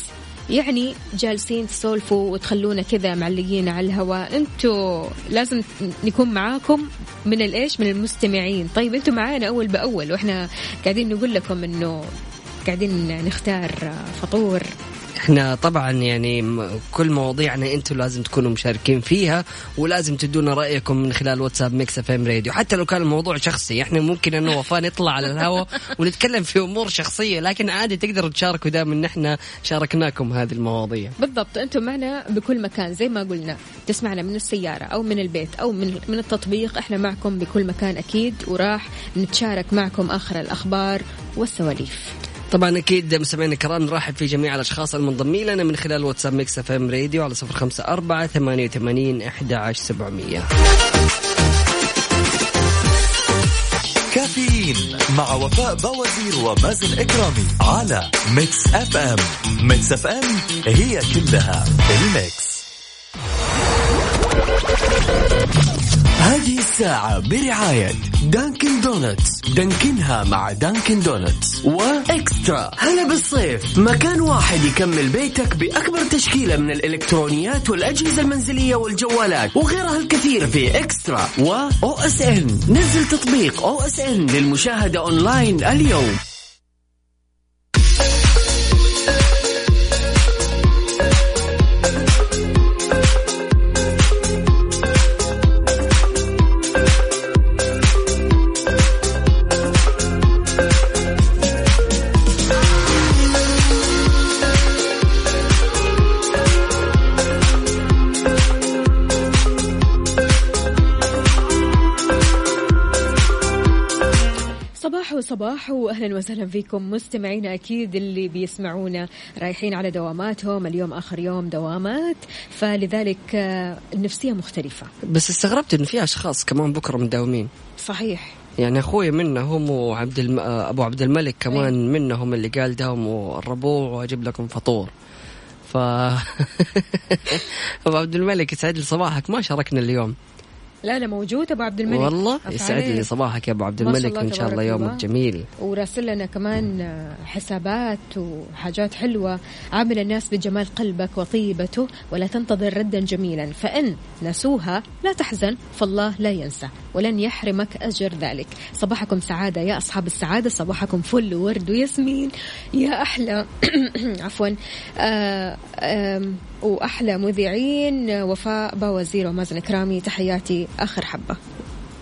يعني جالسين تسولفوا وتخلونا كذا معلقين على الهواء أنتوا لازم نكون معاكم من الإيش؟ من المستمعين. طيب أنتوا معانا أول بأول وإحنا قاعدين نقول لكم إنه قاعدين نختار فطور. إحنا طبعا يعني كل مواضيعنا أنتم لازم تكونوا مشاركين فيها ولازم تدونا رأيكم من خلال واتساب Mix FM Radio. حتى لو كان الموضوع شخصي إحنا ممكن أنه وفاء نطلع على الهواء [LAUGHS] ونتكلم في أمور شخصية لكن عادي تقدروا تشاركوا دام إن إحنا شاركناكم هذه المواضيع. بالضبط. أنتم معنا بكل مكان زي ما قلنا. تسمعنا من السيارة أو من البيت أو من من التطبيق. إحنا معكم بكل مكان أكيد وراح نتشارك معكم آخر الأخبار والسواليف. طبعا أكيد مستمعينا الكرام نرحب في جميع الأشخاص المنضمين لنا من خلال واتساب Mix FM Radio على صفر خمسة أربعة ثمانية وثمانين إحدى عشر سبعمئه كافيين مع وفاء بوازير ومازن إكرامي على Mix FM. Mix FM هي كلها ال Mix. هذه الساعة برعاية Dunkin' Donuts. Dunkin ها مع Dunkin' Donuts. و eXtra. هلا بالصيف. مكان واحد يكمل بيتك بأكبر تشكيلة من الإلكترونيات والأجهزة المنزلية والجوالات وغيرها الكثير في eXtra. و OSN. نزل تطبيق OSN للمشاهدة أونلاين اليوم. صباح وصباح واهلا وسهلا فيكم مستمعينا أكيد اللي بيسمعونا رايحين على دواماتهم. اليوم آخر يوم دوامات فلذلك آه، النفسيه مختلفة. بس استغربت إنه في أشخاص كمان بكرة مداومين. صحيح. يعني أخوي منهم وعبد الم... أبو عبد الملك كمان منهم اللي قال داوموا الربوع وأجيب لكم فطور. ف [LAUGHS] أبو عبد الملك يسعد لي صباحك. ما شاركنا اليوم. لا لا موجود أبو عبد الملك. والله يسعد. لي صباحك يا أبو عبد الملك وإن شاء الله. يومك جميل. وراسل لنا كمان آه، حسابات وحاجات حلوة. عامل الناس بجمال قلبك وطيبته ولا تنتظر ردا جميلا. فإن نسوها لا تحزن فالله لا ينسى ولن يحرمك أجر ذلك. صباحكم سعادة يا أصحاب السعادة صباحكم فل وورد وياسمين يا أحلى [COUGHS] عفوا. آه، آم، وأحلى مذيعين آه، وفاء باوزير ومازن كرامي تحياتي آخر حبة.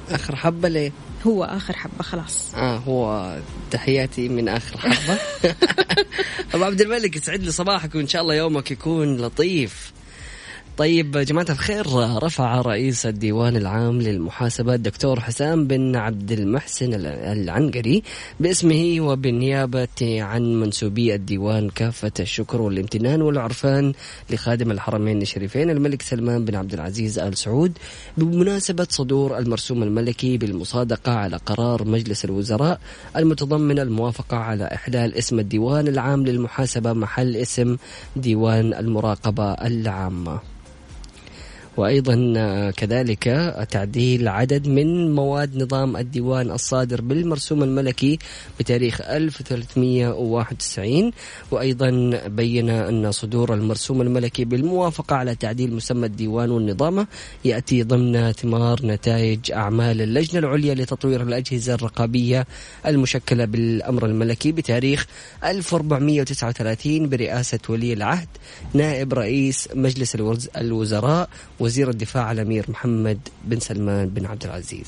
آخر حبة ليه؟ هو آخر حبة خلاص. آه هو تحياتي من آخر حبة. [LAUGHS] [LAUGHS] أبو عبد الملك يسعد لي صباحك وان شاء الله يومك يكون لطيف. طيب جماعة الخير رفع رئيس الديوان العام للمحاسبة الدكتور حسام بن عبد المحسن العنقري باسمه وبالنيابة عن منسوبي الديوان كافة الشكر والامتنان والعرفان لخادم الحرمين الشريفين الملك سلمان بن عبد العزيز آل سعود بمناسبة صدور المرسوم الملكي بالمصادقة على قرار مجلس الوزراء المتضمن الموافقة على إحلال اسم الديوان العام للمحاسبة محل اسم ديوان المراقبة العامة. وأيضا آه، كذلك تعديل عدد من مواد نظام الديوان الصادر بالمرسوم الملكي بتاريخ 1391 وأيضا بين أن صدور المرسوم الملكي بالموافقة على تعديل مسمى الديوان والنظامة يأتي ضمن ثمار نتائج أعمال اللجنة العليا لتطوير الأجهزة الرقابية المشكلة بالأمر الملكي بتاريخ 1439 برئاسة ولي العهد نائب رئيس مجلس الوزراء وزير الدفاع الأمير محمد بن سلمان بن عبد العزيز.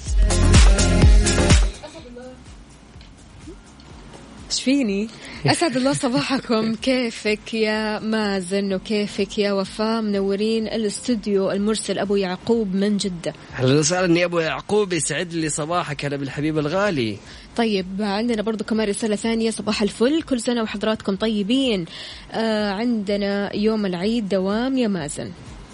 إيش فيني؟ أسعد الله صباحكم. [LAUGHS] كيفك يا مازن وكيفك يا وفاء؟ منورين الاستوديو المرسل أبو يعقوب من جدة. أهلا وسهلا يا أبو يعقوب. يسعد لي صباحك هلا بالحبيب الغالي. طيب عندنا برضو كمان رسالة ثانية. صباح الفل. كل سنة وحضراتكم طيبين. آه عندنا يوم العيد دوام يا مازن.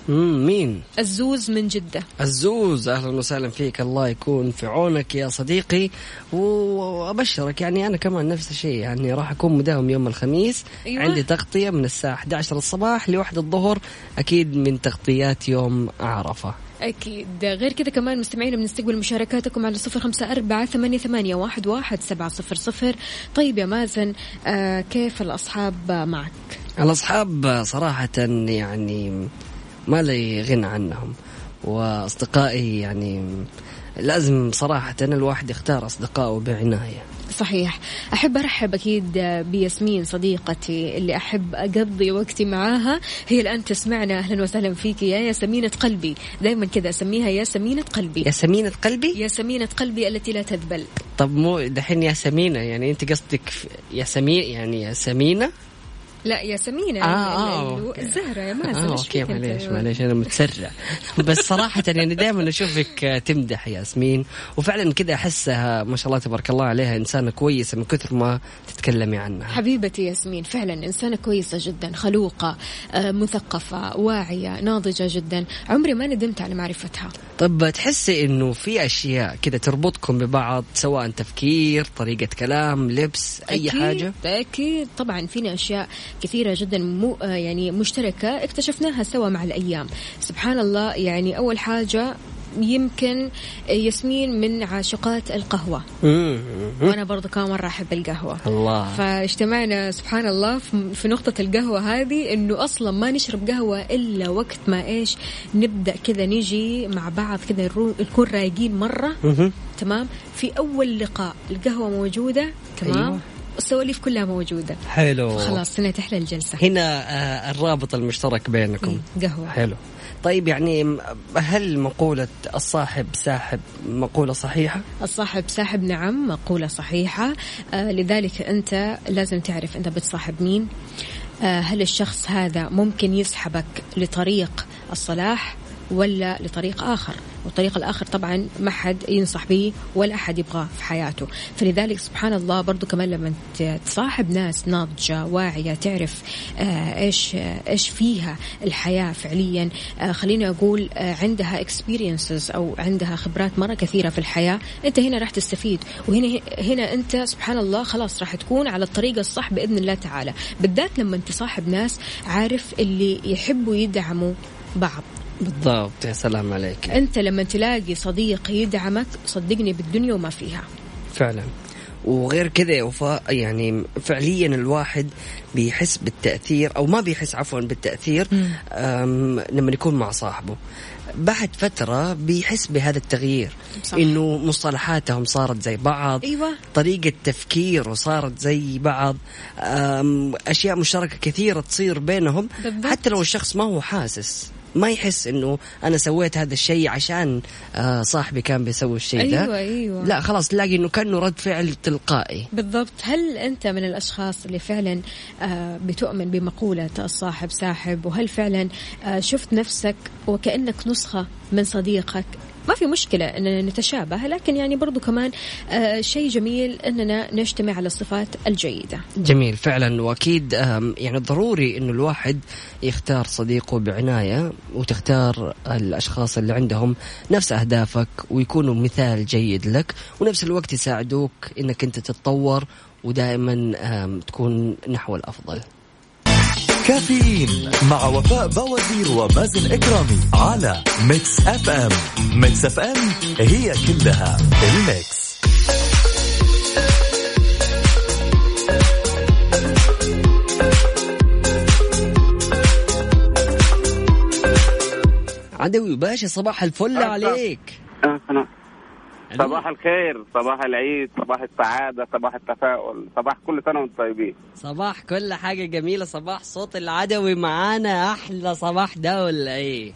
مم مين؟ الزوز من جدة. الزوز أهلا وسهلا فيك. الله يكون في عونك يا صديقي. وأبشرك يعني أنا كمان نفس الشيء. يعني راح أكون مداوم يوم الخميس. أيوة. عندي تغطية من الساعة 11 الصباح لواحد الظهر أكيد من تغطيات يوم عرفة. أكيد. غير كذا كمان مستمعين بنستقبل مشاركاتكم على صفر خمسة أربعة ثمانية, ثمانية واحد, واحد سبعة صفر صفر. طيب يا مازن آه كيف الأصحاب معك؟ الأصحاب صراحة يعني ما لي غنى عنهم. وأصدقائي يعني لازم صراحة الواحد يختار أصدقائه بعناية. صحيح. أحب أرحب أكيد بياسمين صديقتي اللي أحب أقضي وقتي معاها. هي الآن تسمعنا. أهلا وسهلا فيك يا ياسمينة قلبي. دائما كذا أسميها يا سمينة قلبي. يا سمينة قلبي؟ يا سمينة قلبي التي لا تذبل. طب مو دحين يا سمينة يعني أنت قصدك يا سمين يعني يا سمينة؟ لا يا سمينة آه آه الزهرة يا مازن آه أوكي معليش معليش أنا متسرع. بس صراحة يعني دائما أشوفك تمدح ياسمين وفعلا كذا أحسها ما شاء الله تبارك الله عليها إنسانة كويسة من كثر ما تتكلمي عنها. حبيبتي ياسمين فعلا إنسانة كويسة جدا خلوقة آه، مثقفة واعية ناضجة جدا. عمري ما ندمت على معرفتها. طب تحسي إنه في أشياء كذا تربطكم ببعض سواء تفكير طريقة كلام لبس أي أكيد حاجة؟ أكيد طبعا فينا أشياء كثيرة جدا مو آه، يعني مشتركة اكتشفناها سوا مع الأيام. سبحان الله يعني أول حاجة يمكن ياسمين من عاشقات القهوة. وأنا برضو كمان مرة أحب القهوة. الله. فاجتمعنا سبحان الله في نقطة القهوة هذه إنه أصلا ما نشرب قهوة إلا وقت ما إيش نبدأ كذا نجي مع بعض كذا نكون رايقين مرة. تمام؟ في أول لقاء القهوة موجودة تمام؟ أيوة. السواليف كلها موجودة. حلو. خلاص هنا تحلى الجلسة. هنا آه الرابط المشترك بينكم. قهوة. حلو. طيب يعني هل مقولة الصاحب ساحب مقولة صحيحة؟ الصاحب ساحب نعم مقولة صحيحة. آه لذلك أنت لازم تعرف أنت بتصاحب مين. آه هل الشخص هذا ممكن يسحبك لطريق الصلاح ولا لطريق آخر؟ والطريق الآخر طبعا ما حد ينصح به ولا أحد يبغاه في حياته. فلذلك سبحان الله برضو كمان لما تصاحب ناس ناضجة واعية تعرف آه إيش إيش فيها الحياة فعليا آه خليني أقول آه عندها experiences أو عندها خبرات مرة كثيرة في الحياة أنت هنا راح تستفيد. وهنا هنا أنت سبحان الله خلاص راح تكون على الطريق الصح بإذن الله تعالى. بالذات لما تصاحب ناس عارف اللي يحبوا يدعموا بعض. بالضبط يا سلام عليك. أنت لما تلاقي صديق يدعمك صدقني بالدنيا وما فيها. فعلا. وغير كذا يا وفاء يعني فعليا الواحد بيحس بالتأثير أو ما بيحس عفوا بالتأثير لما يكون مع صاحبه. بعد فترة بيحس بهذا التغيير صح. إنه مصطلحاتهم صارت زي بعض أيوه. طريقة تفكيره صارت زي بعض أشياء مشتركة كثيرة تصير بينهم بالضبط. حتى لو الشخص ما هو حاسس. ما يحس إنه أنا سويت هذا الشيء عشان آه صاحبي كان بيسوي الشيء ده. أيوة. لا خلاص تلاقي إنه كأنه رد فعل تلقائي. بالضبط. هل أنت من الأشخاص اللي فعلا آه بتؤمن بمقولة الصاحب ساحب؟ وهل فعلا آه شفت نفسك وكأنك نسخة من صديقك ما في مشكلة أننا نتشابه لكن يعني برضو كمان آه شيء جميل أننا نجتمع على الصفات الجيدة. جميل فعلا وأكيد يعني ضروري أنه الواحد يختار صديقه بعناية وتختار الأشخاص اللي عندهم نفس أهدافك ويكونوا مثال جيد لك ونفس الوقت يساعدوك أنك أنت تتطور ودائما تكون نحو الأفضل. كافيين مع وفاء بوازير ومازن إكرامي على Mix FM Mix FM هي كلها ال mix. عدوي باشا صباح الفل عليك. صباح الخير صباح العيد صباح السعادة صباح التفاؤل صباح كل سنة وأنتم طيبين. صباح كل حاجة جميلة صباح صوت العدوي معانا أحلى صباح ده ولا إيه؟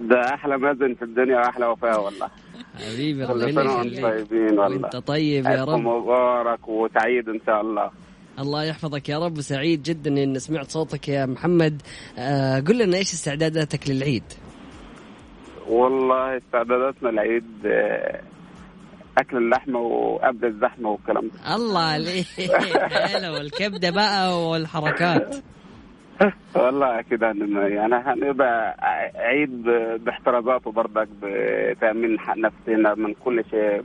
ده أحلى مازن في الدنيا وأحلى وفاء والله. حبيبي كل ربنا يخليك. طيبين والله. وانت طيب يا رب. مبارك وسعيد إن شاء الله. الله يحفظك يا رب. وسعيد جدا إن سمعت صوتك يا محمد. آه قل لنا إيش استعداداتك للعيد؟ والله استعداداتنا العيد آه، أكل اللحمة وقبل الزحمة والكلام ده. الله عليك. [LAUGHS] هلا والكبدة بقى والحركات. والله أكيد هن- يعني هنبقى عيد باحترازاته برضك بتأمين حق نفسنا من كل شيء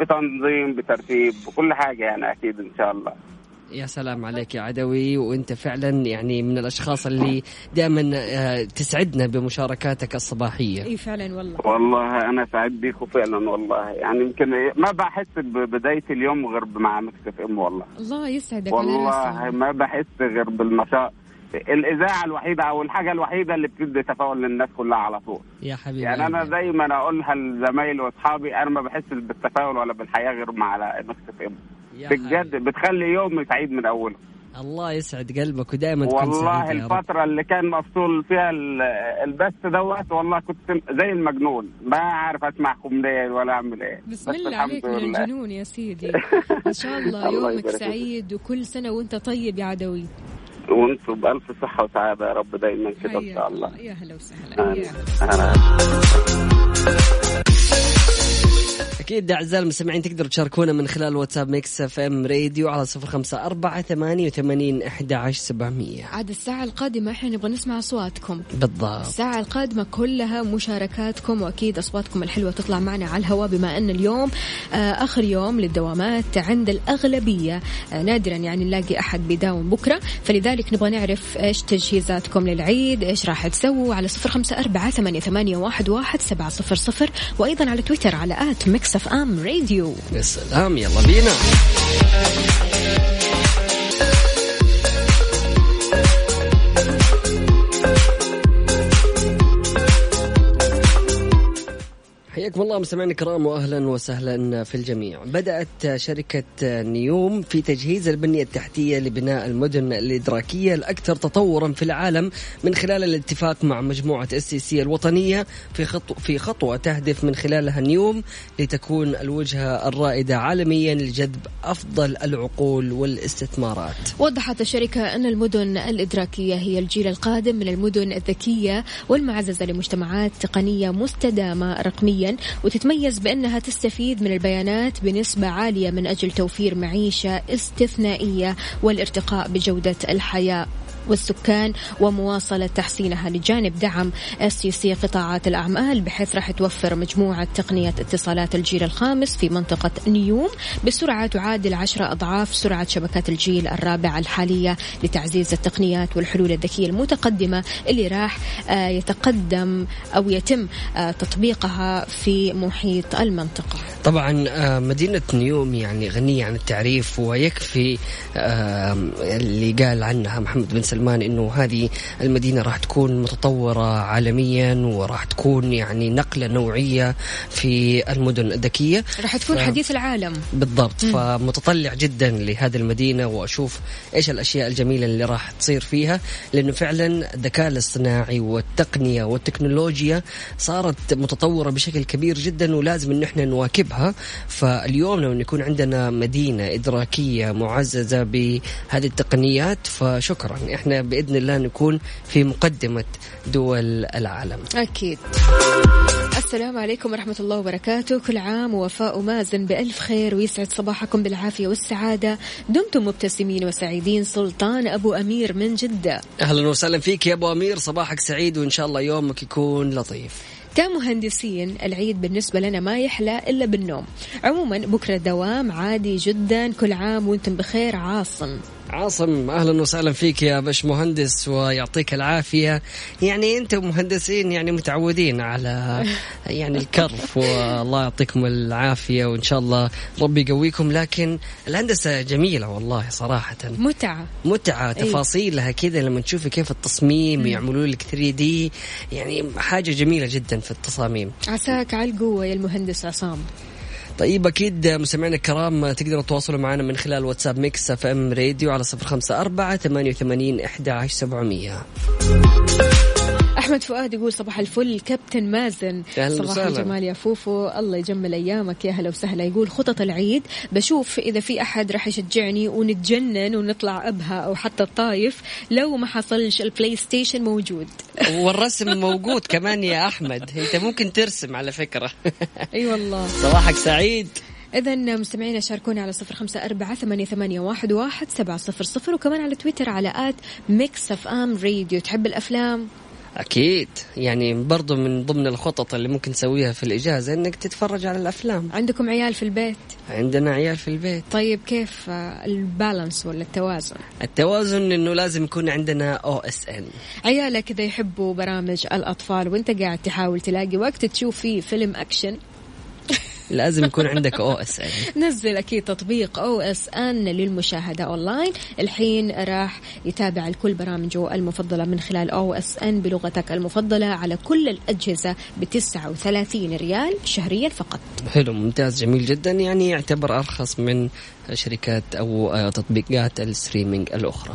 بتنظيم بترتيب بكل حاجة يعني أكيد إن شاء الله. يا سلام عليك يا عدوي. وانت فعلا يعني من الأشخاص اللي دائما آه، تسعدنا بمشاركاتك الصباحية. إي فعلا والله. والله أنا سعيد بيكم فعلا والله. يعني يمكن ما بحس ببداية اليوم غير مع FM والله. الله يسعدك والله. ما بحس غير بالنشاط الإذاعة الوحيدة أو الحاجة الوحيدة اللي بتدي تفاؤل للناس كلها على طول. يا حبيبي يعني أنا دايما أقولها لزمايلي وأصحابي أنا ما بحسش بالتفاؤل ولا بالحياة غير مع FM. بجد بتخلي يومي سعيد من أوله. الله يسعد قلبك ودائما تكون والله سعيد يا رب. الفترة اللي كان مفصول فيها ال- البث دوت والله كنت زي المجنون. ما عارف أسمعكم منين ولا أعمل إيه. بسم بس الله الحمد عليك من لله. الجنون يا سيدي. [LAUGHS] ان شاء الله يومك. سعيد وكل سنة وأنت طيب يا عدوي. وأنتم بألف صحة وسعادة يا رب دايما كده إن شاء الله. يا هلا وسهلا. أكيد أعزائي المستمعين تقدروا تشاركونا من خلال واتساب Mix FM Radio على صفر خمسة أربعة ثمانية وثمانين أحد عشر سبعمية. عاد الساعة القادمة إحنا نبغى نسمع أصواتكم. بالضبط. الساعة القادمة كلها مشاركاتكم وأكيد أصواتكم الحلوة تطلع معنا على الهواء بما أن اليوم آه، آخر يوم للدوامات عند الأغلبية. آه، نادرا يعني نلاقي أحد بيداوم بكرة. فلذلك نبغى نعرف إيش تجهيزاتكم للعيد إيش راح تسووا على صفر خمسة أربعة ثمانية واحد, واحد سبعة صفر صفر. وأيضا على تويتر على at Mix FM Radio يا سلام يلا بينا. حياكم الله مستمعينا الكرام واهلا وسهلا في الجميع. بدأت شركة نيوم في تجهيز البنية التحتية لبناء المدن الإدراكية الأكثر تطورا في العالم من خلال الاتفاق مع مجموعة STC الوطنية في خطو في خطوة تهدف من خلالها نيوم لتكون الوجهة الرائدة عالميا لجذب أفضل العقول والاستثمارات. وضحت الشركة أن المدن الإدراكية هي الجيل القادم من المدن الذكية والمعززة لمجتمعات تقنية مستدامة رقميا وتتميز بأنها تستفيد من البيانات بنسبة عالية من أجل توفير معيشة استثنائية والارتقاء بجودة الحياة. والسكان ومواصلة تحسينها لجانب دعم سي قطاعات الأعمال بحيث راح توفر مجموعة تقنية اتصالات الجيل الخامس في منطقة نيوم. بسرعة تعادل عشرة أضعاف سرعة شبكات الجيل الرابع الحالية لتعزيز التقنيات والحلول الذكية المتقدمة اللي راح آه، يتقدم أو يتم آه، تطبيقها في محيط المنطقة. طبعا آه، مدينة نيوم يعني غنية عن التعريف ويكفي اللي قال عنها محمد بن سلمان إنه هذه المدينة راح تكون متطورة عالميا وراح تكون يعني نقلة نوعية في المدن الذكية. راح تكون ف- حديث العالم. بالضبط. فمتطلع جدا لهذه المدينة وأشوف إيش الأشياء الجميلة اللي راح تصير فيها لأنه فعلا الذكاء الاصطناعي والتقنية والتكنولوجيا صارت متطورة بشكل كبير جدا ولازم إن إحنا نواكبها. فاليوم لما يكون عندنا مدينة إدراكية معززة بهذه التقنيات فشكرا. إحنا بإذن الله نكون في مقدمة دول العالم. أكيد. السلام عليكم ورحمة الله وبركاته. كل عام ووفاء ومازن بألف خير ويسعد صباحكم بالعافية والسعادة. دمتم مبتسمين وسعيدين. سلطان أبو أمير من جدة. أهلا وسهلا فيك يا أبو أمير. صباحك سعيد وإن شاء الله يومك يكون لطيف. كمهندسين العيد بالنسبة لنا ما يحلى إلا بالنوم. عموما بكرة دوام عادي جدا. كل عام وإنتم بخير. عاصم. عاصم أهلا وسهلا فيك يا باش مهندس ويعطيك العافية. يعني أنتم مهندسين يعني متعودين على [LAUGHS] يعني الكرف والله يعطيكم العافية وإن شاء الله ربي يقويكم. لكن الهندسة جميلة والله صراحة. متعة. متعة تفاصيلها كذا لما تشوفي كيف التصميم يعملوا لك 3D يعني حاجة جميلة جدا في التصاميم. عساك على القوة يا المهندس عصام. طيب أكيد مستمعينا الكرام تقدروا تتواصلوا معنا من خلال واتساب Mix FM Radio على 054 88 11700 أحمد فؤاد يقول صباح الفل. كابتن مازن. صباح وسهلاً. الجمال يا فوفو. الله يجمل أيامك يا هلا وسهلا. يقول خطط العيد. بشوف إذا في أحد راح يشجعني ونتجنن ونطلع أبها أو حتى الطايف. لو ما حصلش ال PlayStation موجود. [LAUGHS] والرسم موجود كمان يا أحمد. أنت ممكن ترسم على فكرة. [LAUGHS] أي والله. صباحك سعيد. إذا مستمعينا شاركونا على صفر خمسة أربعة ثمانية, ثمانية واحد, واحد سبعة صفر صفر. وكمان على تويتر على at Mix FM Radio. تحب الأفلام؟ أكيد. يعني برضو من ضمن الخطط اللي ممكن تسويها في الإجازة إنك تتفرج على الأفلام. عندكم عيال في البيت؟ عندنا عيال في البيت. طيب كيف ال balance ولا التوازن؟ التوازن إنه لازم يكون عندنا OSN. عيالك كذا يحبوا برامج الأطفال وإنت قاعد تحاول تلاقي وقت تشوف فيه فيلم أكشن لازم يكون عندك OSN نزل أكيد تطبيق OSN للمشاهدة أونلاين. الحين راح يتابع الكل برامجه المفضلة من خلال OSN بلغتك المفضلة على كل الأجهزة ب 39 ريال شهريا فقط. حلو ممتاز جميل جدا. يعني يعتبر أرخص من شركات أو تطبيقات الستريمينج الأخرى.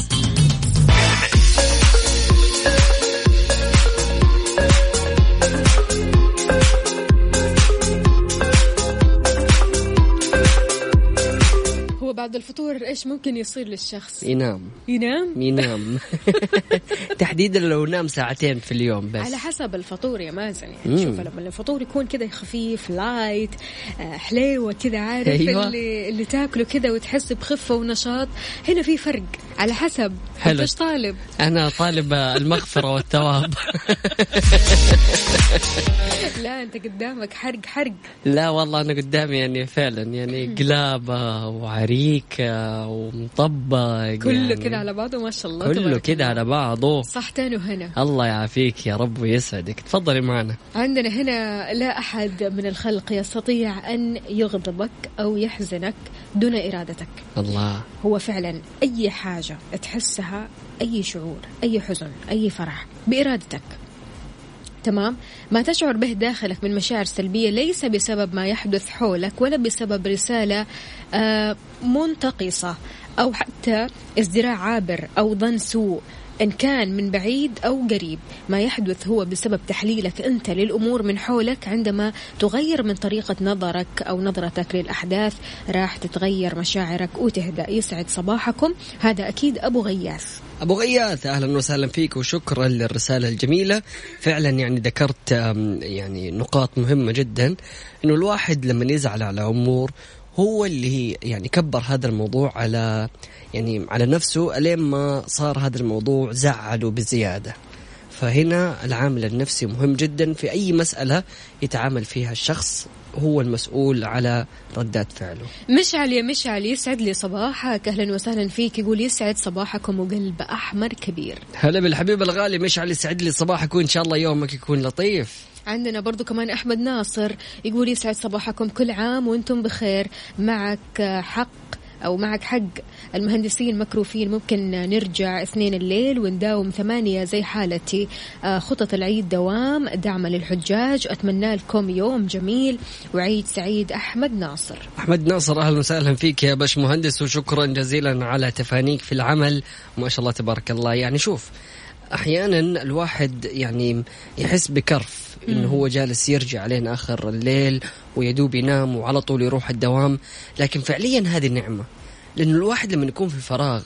بعد الفطور إيش ممكن يصير للشخص؟ ينام. ينام؟ ينام. [LAUGHS] تحديدا لو نام ساعتين في اليوم بس. على حسب الفطور يا مازن يعني مم. شوف لما الفطور يكون كذا خفيف لايت آه، حليوه كذا عارف أيوة. اللي اللي تاكله كذا وتحس بخفة ونشاط هنا في فرق. على حسب. حلو. إيش طالب؟ أنا طالب المغفرة والثواب [LAUGHS] لا أنت قدامك حرق حرق. لا والله أنا قدامي يعني فعلا يعني قلابة وعريكة ومطبق كله يعني كذا على بعضه ما شاء الله كله الله. على بعضه. صحتين وهنا. الله يعافيك يا رب ويسعدك. تفضلي معنا. عندنا هنا لا أحد من الخلق يستطيع أن يغضبك أو يحزنك دون إرادتك. الله. هو فعلا أي حاجة تحسها أي شعور أي حزن أي فرح بإرادتك. تمام؟ ما تشعر به داخلك من مشاعر سلبية ليس بسبب ما يحدث حولك ولا بسبب رسالة آه، منتقصة أو حتى ازدراء عابر أو ظن سوء. إن كان من بعيد أو قريب. ما يحدث هو بسبب تحليلك أنت للأمور من حولك عندما تغير من طريقة نظرك أو نظرتك للأحداث. راح تتغير مشاعرك وتهدأ. يسعد صباحكم. هذا أكيد أبو غياث. أبو غياث أهلا وسهلا فيك وشكرا للرسالة الجميلة. فعلا يعني ذكرت يعني نقاط مهمة جدا إنه الواحد لما يزعل على أمور هو اللي يعني كبر هذا الموضوع على يعني على نفسه الين ما صار هذا الموضوع زعله بزيادة. فهنا العامل النفسي مهم جدا في أي مسألة يتعامل فيها الشخص هو المسؤول على ردات فعله. مشعل يا مشعل يسعد لي صباحك. أهلا وسهلا فيك. يقول يسعد صباحكم وقلب أحمر كبير. هلا بالحبيب الغالي مشعل يسعد لي صباحك وإن شاء الله يومك يكون لطيف. عندنا برضو كمان أحمد ناصر يقول يسعد صباحكم كل عام وأنتم بخير. معك حق أو معك حق. المهندسين مكروفين ممكن نرجع اثنين الليل ونداوم ثمانية زي حالتي. آه، خطط العيد دوام دعم للحجاج. أتمنى لكم يوم جميل وعيد سعيد. أحمد ناصر. أحمد ناصر أهلا وسهلا فيك يا باش مهندس وشكرا جزيلا على تفانيك في العمل. ما شاء الله تبارك الله. يعني شوف أحيانا الواحد يعني يحس بكرف إنه هو جالس يرجع لين آخر الليل ويدوب ينام وعلى طول يروح الدوام. لكن فعليا هذه نعمه لأنه الواحد لما يكون في فراغ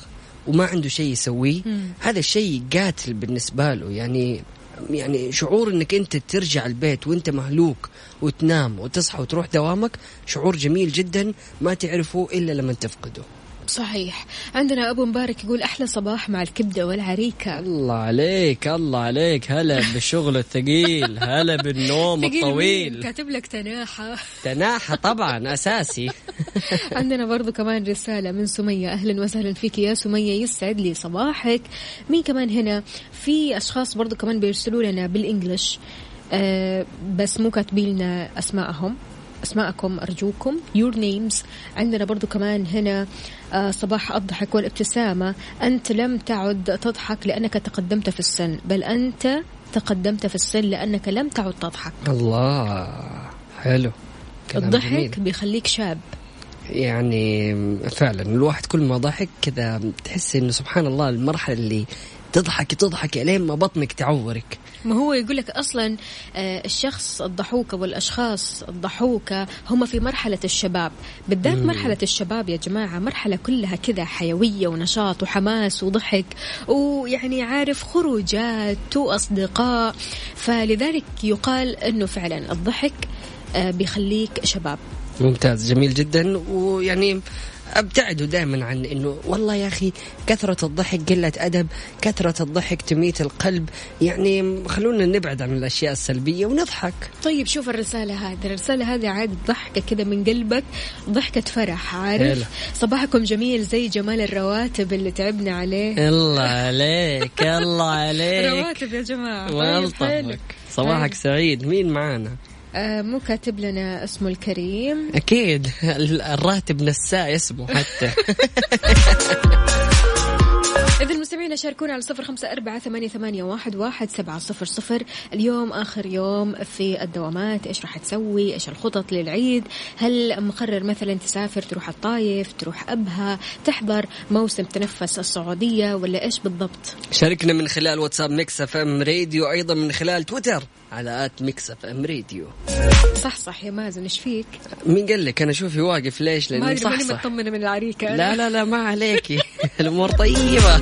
وما عنده شيء يسويه هذا الشيء قاتل بالنسبة له. يعني يعني شعور إنك أنت ترجع البيت وأنت مهلوك وتنام وتصحى وتروح دوامك شعور جميل جدا ما تعرفه إلا لما تفقده. صحيح. عندنا أبو مبارك يقول أحلى صباح مع الكبدة والعريكة. الله عليك الله عليك. هلا بالشغل الثقيل هلا بالنوم؟ الطويل. كاتب لك تناحة؟ تناحة طبعا أساسي. [LAUGHS] عندنا برضو كمان رسالة من سمية. أهلا وسهلا فيك يا سمية يسعد لي صباحك. مين كمان هنا؟ في أشخاص برضو كمان بيرسلوا لنا بالإنجلش. آه بس مو كاتبين لنا أسماءهم. أسماءكم أرجوكم. Your names. عندنا برضو كمان هنا آه صباح الضحك والابتسامة. أنت لم تعد تضحك لأنك تقدمت في السن بل أنت تقدمت في السن لأنك لم تعد تضحك. الله حلو. الضحك جميل. بيخليك شاب. يعني فعلا الواحد كل ما ضحك كذا تحس إنه سبحان الله المرحلة اللي تضحك تضحك لين ما بطنك تعورك. ما هو يقول لك أصلا آه، الشخص الضحوك والاشخاص الضحوكه هم في مرحلة الشباب. بالذات مم. مرحلة الشباب يا جماعة مرحلة كلها كذا حيوية ونشاط وحماس وضحك ويعني عارف خروجات وأصدقاء. فلذلك يقال إنه فعلا الضحك آه، بيخليك شباب. ممتاز جميل جدا. ويعني أبتعدوا دائما عن إنه والله يا أخي كثرة الضحك قلة أدب كثرة الضحك تميت القلب. يعني خلونا نبعد عن الأشياء السلبية ونضحك. طيب شوف الرسالة هذه. الرسالة هذه عاد ضحكة كذا من قلبك ضحكة فرح عارف؟ هلا. صباحكم جميل زي جمال الرواتب اللي تعبنا عليه. الله عليك الله عليك. [LAUGHS] رواتب يا جماعة. الله طيب،. يلطفك صباحك سعيد. مين معانا؟ مو كاتب لنا اسمه الكريم. أكيد. ال- [LAUGHS] الراتب نساء اسمه حتى. [LAUGHS] [LAUGHS] إذا المستمعين شاركونا على صفر خمسة أربعة ثمانية, ثمانية واحد, واحد سبعة صفر صفر. اليوم آخر يوم في الدوامات. إيش راح تسوي؟ إيش الخطط للعيد؟ هل مقرر مثلا تسافر تروح الطايف تروح أبها تحضر موسم تنفس السعودية ولا إيش بالضبط؟ شاركنا من خلال واتساب Mix FM Radio أيضا من خلال تويتر على at Mix FM Radio. صح صح يا مازن إيش فيك؟ مين قال لك؟ أنا شوفي واقف ليش؟ أدري صح ماني صح مطمنة من العريكة. أنا. لا لا لا ما عليكي. [LAUGHS] الأمور طيبة.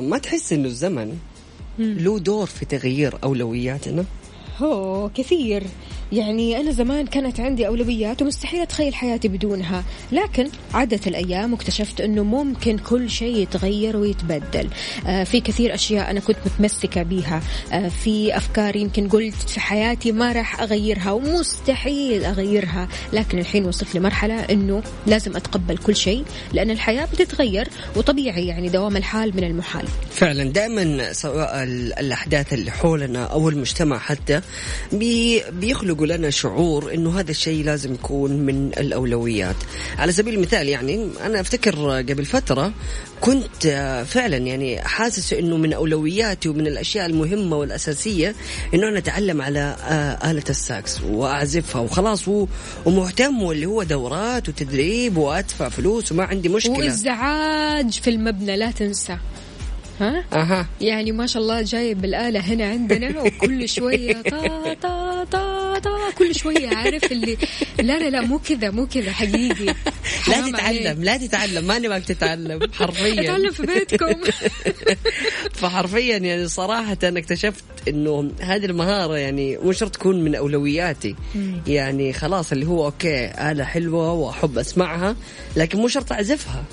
ما تحس إنه الزمن له دور في تغيير أولوياتنا؟ هو كثير. يعني أنا زمان كانت عندي أولويات ومستحيل أتخيل حياتي بدونها. لكن عدت الأيام واكتشفت أنه ممكن كل شيء يتغير ويتبدل. آه في كثير أشياء أنا كنت متمسكة بيها. آه في أفكار يمكن قلت في حياتي ما راح أغيرها ومستحيل أغيرها. لكن الحين وصلت لمرحلة أنه لازم أتقبل كل شيء لأن الحياة بتتغير وطبيعي يعني دوام الحال من المحال. فعلا دائما سواء ال- الأحداث اللي حولنا أو المجتمع حتى بي بيخلقوا لنا شعور إنه هذا الشيء لازم يكون من الأولويات. على سبيل المثال يعني أنا أفتكر قبل فترة كنت فعلا يعني حاسس إنه من أولوياتي ومن الأشياء المهمة والأساسية إنه أنا أتعلم على آلة الساكس وأعزفها وخلاص ومهتم واللي هو دورات وتدريب وأدفع فلوس وما عندي مشكلة. وإزعاج في المبنى لا تنسى. ها؟ أها. يعني ما شاء الله جايب الآلة هنا عندنا وكل شوية تا تا تا تا كل شوية عارف اللي لا لا لا مو كذا مو كذا حقيقي. لا تتعلم. لا تتعلم ما نبغاك تتعلم حرفيا. أتعلم في بيتكم. [LAUGHS] فحرفيا يعني صراحة أنا اكتشفت إنه هذه المهارة يعني مو شرط تكون من أولوياتي. يعني خلاص اللي هو okay آلة حلوة وأحب أسمعها لكن مو شرط أعزفها.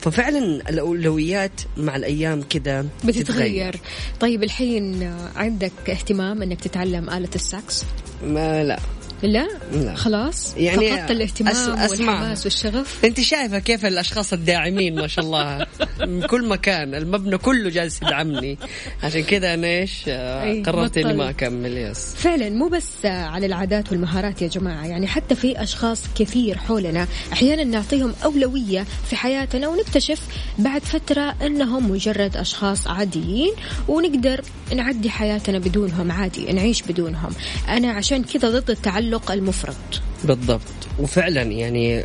ففعلا الأولويات مع الأيام كذا بتتغير. طيب الحين عندك اهتمام إنك تتعلم آلة الساكس؟ ما لا. لا, لا. خلاص. يعني فقدت الاهتمام أس- أسمع. والحماس والشغف. أنت شايفة كيف الأشخاص الداعمين ما شاء الله. [LAUGHS] من كل مكان. المبنى كله جالس يدعمني. عشان كذا أنا إيش آه، أي، قررت إني. ما أكمل yes. فعلا مو بس على العادات والمهارات يا جماعة. يعني حتى في أشخاص كثير حولنا أحيانا نعطيهم أولوية في حياتنا ونكتشف بعد فترة أنهم مجرد أشخاص عاديين ونقدر نعدي حياتنا بدونهم عادي نعيش بدونهم. أنا عشان كذا ضد التعلق المفرط. بالضبط. وفعلا يعني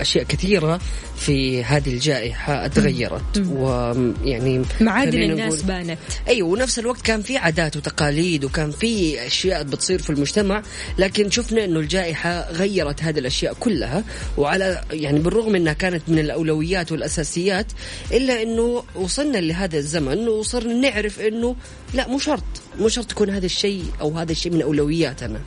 أشياء كثيرة في هذه الجائحة تغيرت. ويعني معادن الناس بانت. أيوه ونفس الوقت كان في عادات وتقاليد وكان في أشياء بتصير في المجتمع لكن شفنا إنه الجائحة غيرت هذه الأشياء كلها. وعلى يعني بالرغم إنها كانت من الأولويات والأساسيات إلا إنه وصلنا لهذا الزمن وصرنا نعرف إنه لا مو شرط. مو شرط تكون هذا الشيء أو هذا الشيء من أولوياتنا.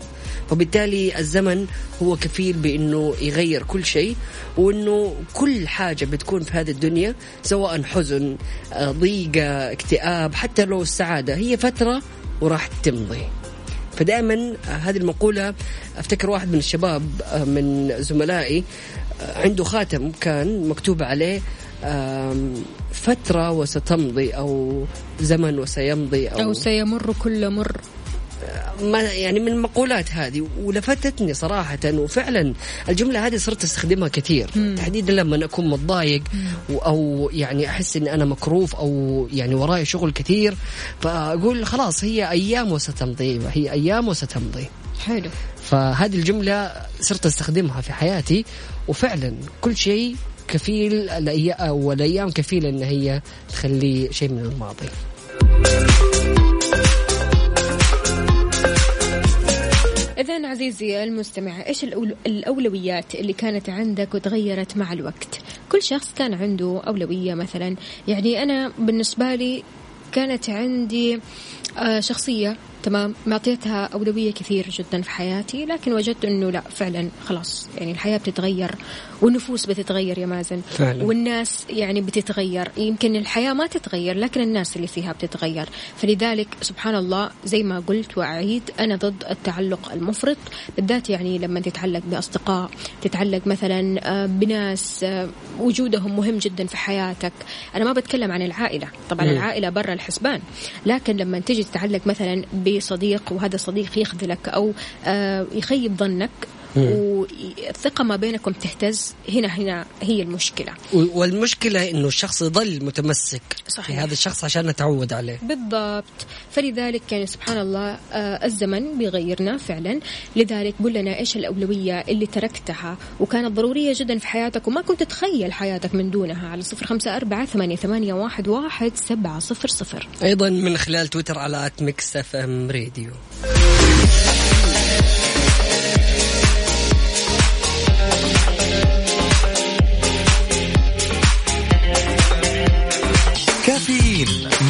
وبالتالي الزمن هو كفيل بإنه يغير كل شيء وإنه كل حاجة بتكون في هذه الدنيا سواء حزن آه، ضيقة اكتئاب حتى لو السعادة هي فترة وراح تمضي. فدائما هذه المقولة أفتكر واحد من الشباب آه، من زملائي آه، عنده خاتم كان مكتوب عليه فترة وستمضي أو زمن وسيمضي أو, أو سيمر كل مر. ما يعني من المقولات هذه ولفتتني صراحة وفعلا الجملة هذه صرت أستخدمها كثير. تحديدا لما أكون متضايق أو يعني أحس إن أنا مكروف أو يعني وراي شغل كثير فأقول خلاص هي أيام وستمضي هي أيام وستمضي. حلو. فهذه الجملة صرت أستخدمها في حياتي وفعلا كل شيء كفيل الأي- والأيام كفيلة إن هي تخليه شيء من الماضي. إذا عزيزي المستمع إيش الأول- الأولويات اللي كانت عندك وتغيرت مع الوقت؟ كل شخص كان عنده أولوية مثلا، يعني أنا بالنسبة لي كانت عندي آه، شخصية تمام؟ معطيتها أولوية كثير جدا في حياتي لكن وجدت أنه لا فعلا خلاص يعني الحياة بتتغير. والنفوس بتتغير يا مازن فعلا. والناس يعني بتتغير يمكن الحياة ما تتغير لكن الناس اللي فيها بتتغير فلذلك سبحان الله زي ما قلت وأعيد أنا ضد التعلق المفرط بالذات يعني لما تتعلق بأصدقاء تتعلق مثلا آه، بناس آه، وجودهم مهم جدا في حياتك أنا ما بتكلم عن العائلة طبعا مم. العائلة برا الحسبان لكن لما تيجي تتعلق مثلا بصديق وهذا صديق يخذلك أو آه، يخيب ظنك. والثقة ما بينكم تهتز. هنا هنا هي المشكلة. والمشكلة إنه الشخص يظل متمسك صحيح. في هذا الشخص عشان نتعود عليه. بالضبط. فلذلك يعني سبحان الله آه الزمن بيغيرنا فعلا. لذلك قل لنا إيش الأولوية اللي تركتها؟ وكانت ضرورية جدا في حياتك وما كنت تتخيل حياتك من دونها. على صفر خمسة أربعة ثمانية, ثمانية واحد, واحد سبعة صفر صفر. أيضا من خلال تويتر على Mix FM Radio.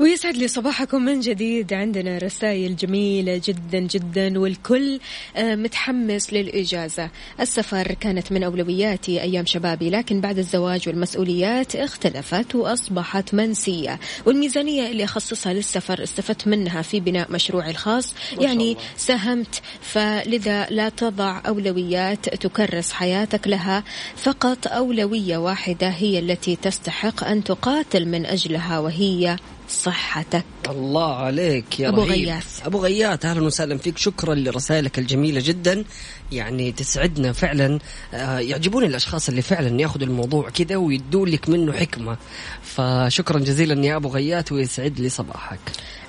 ويسعد لي صباحكم من جديد. عندنا رسائل جميلة جدا جدا والكل آه، متحمس للإجازة. السفر كانت من أولوياتي أيام شبابي لكن بعد الزواج والمسؤوليات اختلفت وأصبحت منسية. والميزانية اللي أخصصها للسفر استفدت منها في بناء مشروعي الخاص. يعني ساهمت فلذا لا تضع أولويات تكرس حياتك لها. فقط أولوية واحدة هي التي تستحق أن تقاتل من أجلها وهي صحتك. الله عليك يا أبو رهيب. غياث. أبو غياث أهلا وسهلا فيك. شكرا لرسائلك الجميلة جدا. يعني تسعدنا فعلا. آه، يعجبوني الأشخاص اللي فعلا يأخذوا الموضوع كذا ويدوا لك منه حكمة. فشكرا جزيلا يا أبو غياث ويسعد لي صباحك.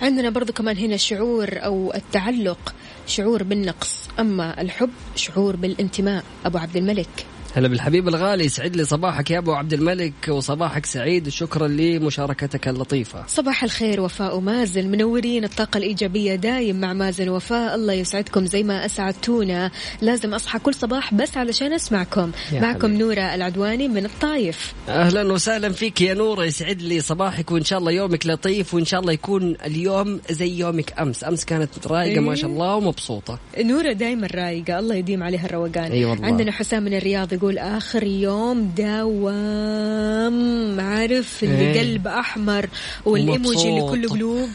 عندنا برضو كمان هنا شعور أو التعلق شعور بالنقص. أما الحب شعور بالانتماء. أبو عبد الملك. هلا بالحبيب الغالي يسعد لي صباحك يا أبو عبد الملك وصباحك سعيد شكرا لمشاركتك اللطيفة. صباح الخير وفاء ومازن منورين الطاقة الإيجابية دايم مع مازن وفاء الله يسعدكم زي ما أسعدتونا. لازم أصحى كل صباح بس علشان أسمعكم. يا معكم حبيبي. نورة العدواني من الطايف. أهلا وسهلا فيك يا نورة يسعد لي صباحك وإن شاء الله يومك لطيف وإن شاء الله يكون اليوم زي يومك أمس. أمس كانت رايقة ما شاء الله ومبسوطة. نورة دايما رايقة الله يديم عليها الروقان. أي والله. عندنا حسام من الرياض يقول آخر يوم دوام عارف؟ اللي إيه. قلب أحمر والإيموجي اللي. كله قلوب.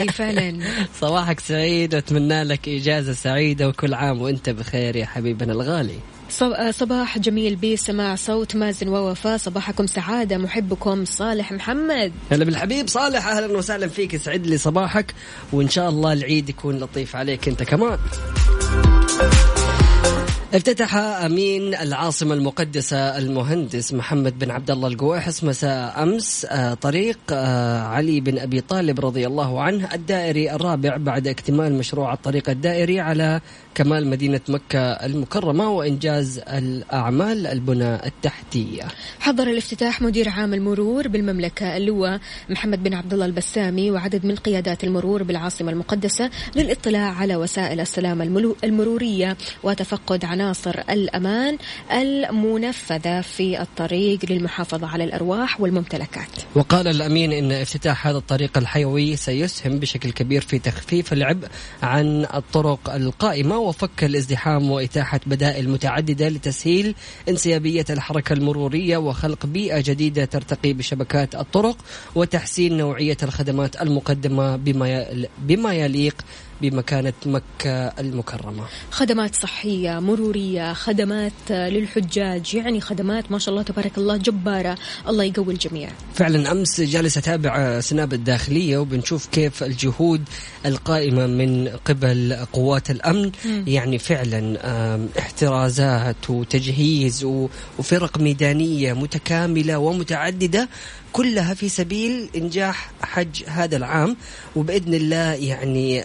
إي فعلا. [LAUGHS] صباحك سعيد واتمنى لك إجازة سعيدة وكل عام وأنت بخير يا حبيبنا الغالي. صب- صباح جميل بسماع صوت مازن ووفاء صباحكم سعادة محبكم صالح محمد. هلا بالحبيب صالح أهلا وسهلا فيك يسعد لي صباحك وإن شاء الله العيد يكون لطيف عليك أنت كمان. افتتح أمين العاصمة المقدسة المهندس محمد بن عبد الله القويحس مساء أمس. آه، طريق آه، علي بن أبي طالب رضي الله عنه الدائري الرابع بعد اكتمال مشروع الطريق الدائري على كمال مدينة مكة المكرمة وإنجاز الأعمال البنى التحتية. حضر الافتتاح مدير عام المرور بالمملكة اللواء محمد بن عبد الله البسامي وعدد من قيادات المرور بالعاصمة المقدسة للاطلاع على وسائل السلامة المرورية وتفقد عناصر الأمان المنفذة في الطريق للمحافظة على الأرواح والممتلكات وقال الأمين إن افتتاح هذا الطريق الحيوي سيسهم بشكل كبير في تخفيف العبء عن الطرق القائمة وفك الازدحام وإتاحة بدائل متعددة لتسهيل انسيابية الحركة المرورية وخلق بيئة جديدة ترتقي بشبكات الطرق وتحسين نوعية الخدمات المقدمة بما بما يليق بمكانة مكة المكرمة. خدمات صحية مرورية خدمات للحجاج يعني خدمات ما شاء الله تبارك الله جبارة الله يقوي الجميع فعلا أمس جالس اتابع سناب الداخلية وبنشوف كيف الجهود القائمة من قبل قوات الأمن مم. يعني فعلا احترازات وتجهيز وفرق ميدانية متكاملة ومتعددة كلها في سبيل إنجاح حج هذا العام وبإذن الله يعني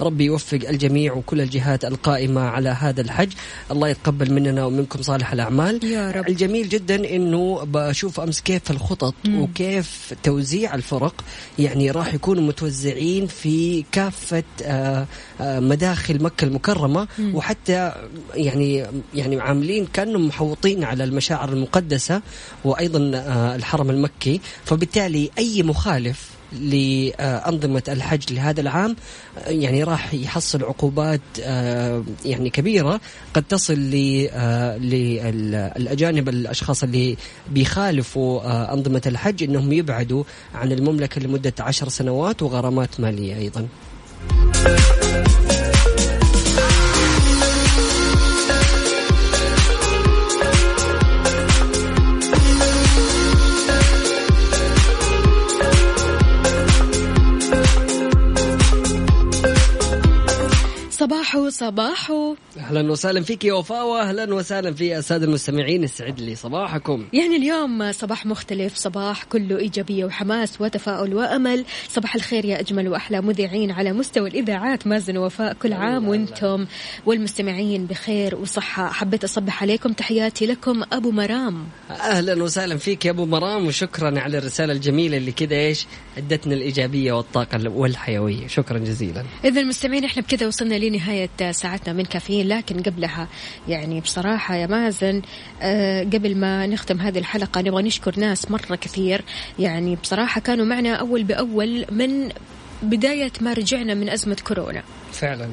ربي يوفق الجميع وكل الجهات القائمة على هذا الحج الله يتقبل مننا ومنكم صالح الأعمال يا رب. الجميل جدا إنه بشوف أمس كيف الخطط مم. وكيف توزيع الفرق يعني راح يكونوا متوزعين في كافة آه، آه، مداخل مكة المكرمة مم. وحتى يعني يعني عاملين كأنهم محوطين على المشاعر المقدسة وأيضا آه، الحرم المكي فبالتالي أي مخالف لأنظمة الحج لهذا العام يعني راح يحصل عقوبات آه، يعني كبيرة قد تصل آه، للأجانب الأشخاص اللي بيخالفوا آه، أنظمة الحج أنهم يبعدوا عن المملكة لمدة عشر سنوات وغرامات مالية أيضا. صباحو صباحو. أهلا وسهلا فيك يا وفاء وأهلا وسهلا في السادة المستمعين يسعد لي صباحكم يعني اليوم صباح مختلف صباح كله إيجابية وحماس وتفاؤل وأمل. صباح الخير يا أجمل وأحلى مذيعين على مستوى الإذاعات. مازن ووفاء كل عام وأنتم والمستمعين بخير وصحة. حبيت أصبح عليكم تحياتي لكم أبو مرام. أهلا وسهلا فيك يا أبو مرام وشكرا على الرسالة الجميلة اللي كذا إيش أدتنا الإيجابية والطاقة والحيوية. شكرا جزيلا. إذا المستمعين إحنا بكذا وصلنا لنهاية ساعتنا من كافيين لكن قبلها يعني بصراحة يا مازن آه، قبل ما نختم هذه الحلقة نبغى نشكر ناس مرة كثير. يعني بصراحة كانوا معنا أول بأول من بداية ما رجعنا من أزمة كورونا. فعلا.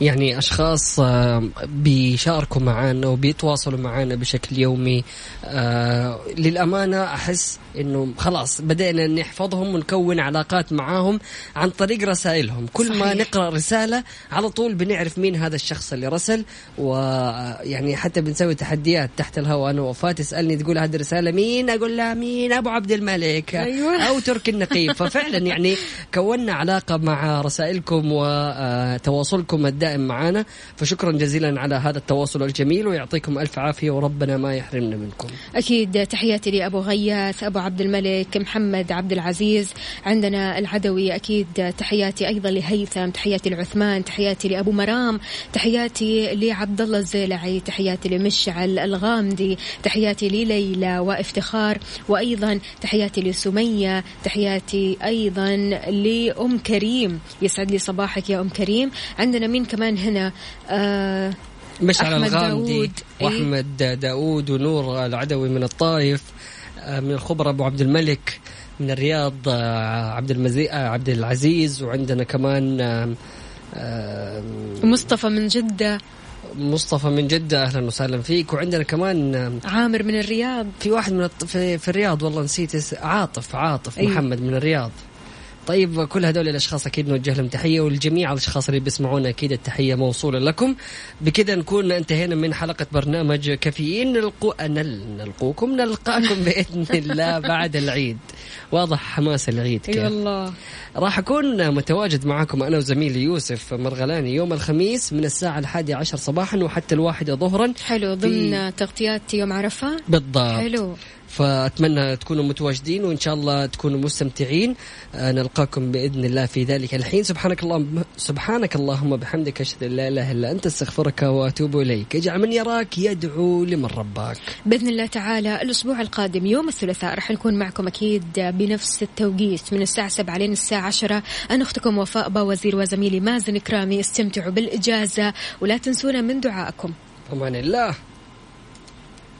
يعني أشخاص آه، بيشاركوا معنا وبيتواصلوا معنا بشكل يومي. آه، للأمانة أحس إنه خلاص بدأنا نحفظهم ونكون علاقات معاهم عن طريق رسائلهم. كل ما صحيح. نقرأ رسالة على طول بنعرف مين هذا الشخص اللي رسل ويعني حتى بنسوي تحديات تحت الهواء. أنا وفاة تسألني تقول هذه الرسالة مين؟ أقول لها مين؟ أبو عبد الملك. أيوة. أو تركي النقيب. ففعلا يعني كونا علاقة مع رسائلكم وتواصلكم الدائم دائم معانا. فشكرا جزيلا على هذا التواصل الجميل ويعطيكم ألف عافية وربنا ما يحرمنا منكم. أكيد تحياتي لأبو غياث أبو عبد الملك محمد عبد العزيز. عندنا العدوي أكيد تحياتي أيضا لهيثم تحياتي لعثمان تحياتي لأبو مرام تحياتي لعبد الله الزيلعي تحياتي لمشعل الغامدي تحياتي لليلى وافتخار وأيضا تحياتي لسمية تحياتي أيضا لأم كريم. يسعد لي صباحك يا أم كريم. عندنا مين كمان هنا آه مشعل أحمد الغامدي. إيه. وأحمد داوود ونور العدوي من الطايف آه، من الخبر أبو عبد الملك من الرياض آه، عبد المزي... آه، عبد العزيز وعندنا كمان مصطفى من جدة مصطفى من جدة أهلا وسهلا فيك وعندنا كمان عامر من الرياض في واحد من الط... في, في الرياض والله نسيت عاطف عاطف أيوه. محمد من الرياض طيب كل هذول الأشخاص أكيد نوجه لهم تحية ولجميع الأشخاص اللي بيسمعونا أكيد التحية موصولة لكم. بكذا نكون انتهينا من حلقة برنامج كافيين. نلقو نل... نلقوكم نلقاكم [LAUGHS] بإذن الله بعد العيد. واضح حماس العيد اي كيف؟ والله راح أكون متواجد معكم أنا وزميلي يوسف مرغلاني يوم الخميس من الساعة الحادية عشر صباحا وحتى الواحدة ظهرا حلو ضمن تغطيات يوم عرفة. بالضبط. حلو. فأتمنى تكونوا متواجدين وإن شاء الله تكونوا مستمتعين. آه، نلقاكم بإذن الله في ذلك الحين. سبحانك اللهم سبحانك اللهم بحمدك أشهد أن لا إله إلا أنت أستغفرك وأتوب إليك. اجعل من يراك يدعو لمن رباك. بإذن الله تعالى الأسبوع القادم يوم الثلاثاء راح نكون معكم أكيد بنفس التوقيت. من الساعة 7 لين الساعة 10 أنا أختكم وفاء باوزير وزميلي مازن كرامي. استمتعوا بالإجازة ولا تنسونا من دعائكم. أمان الله.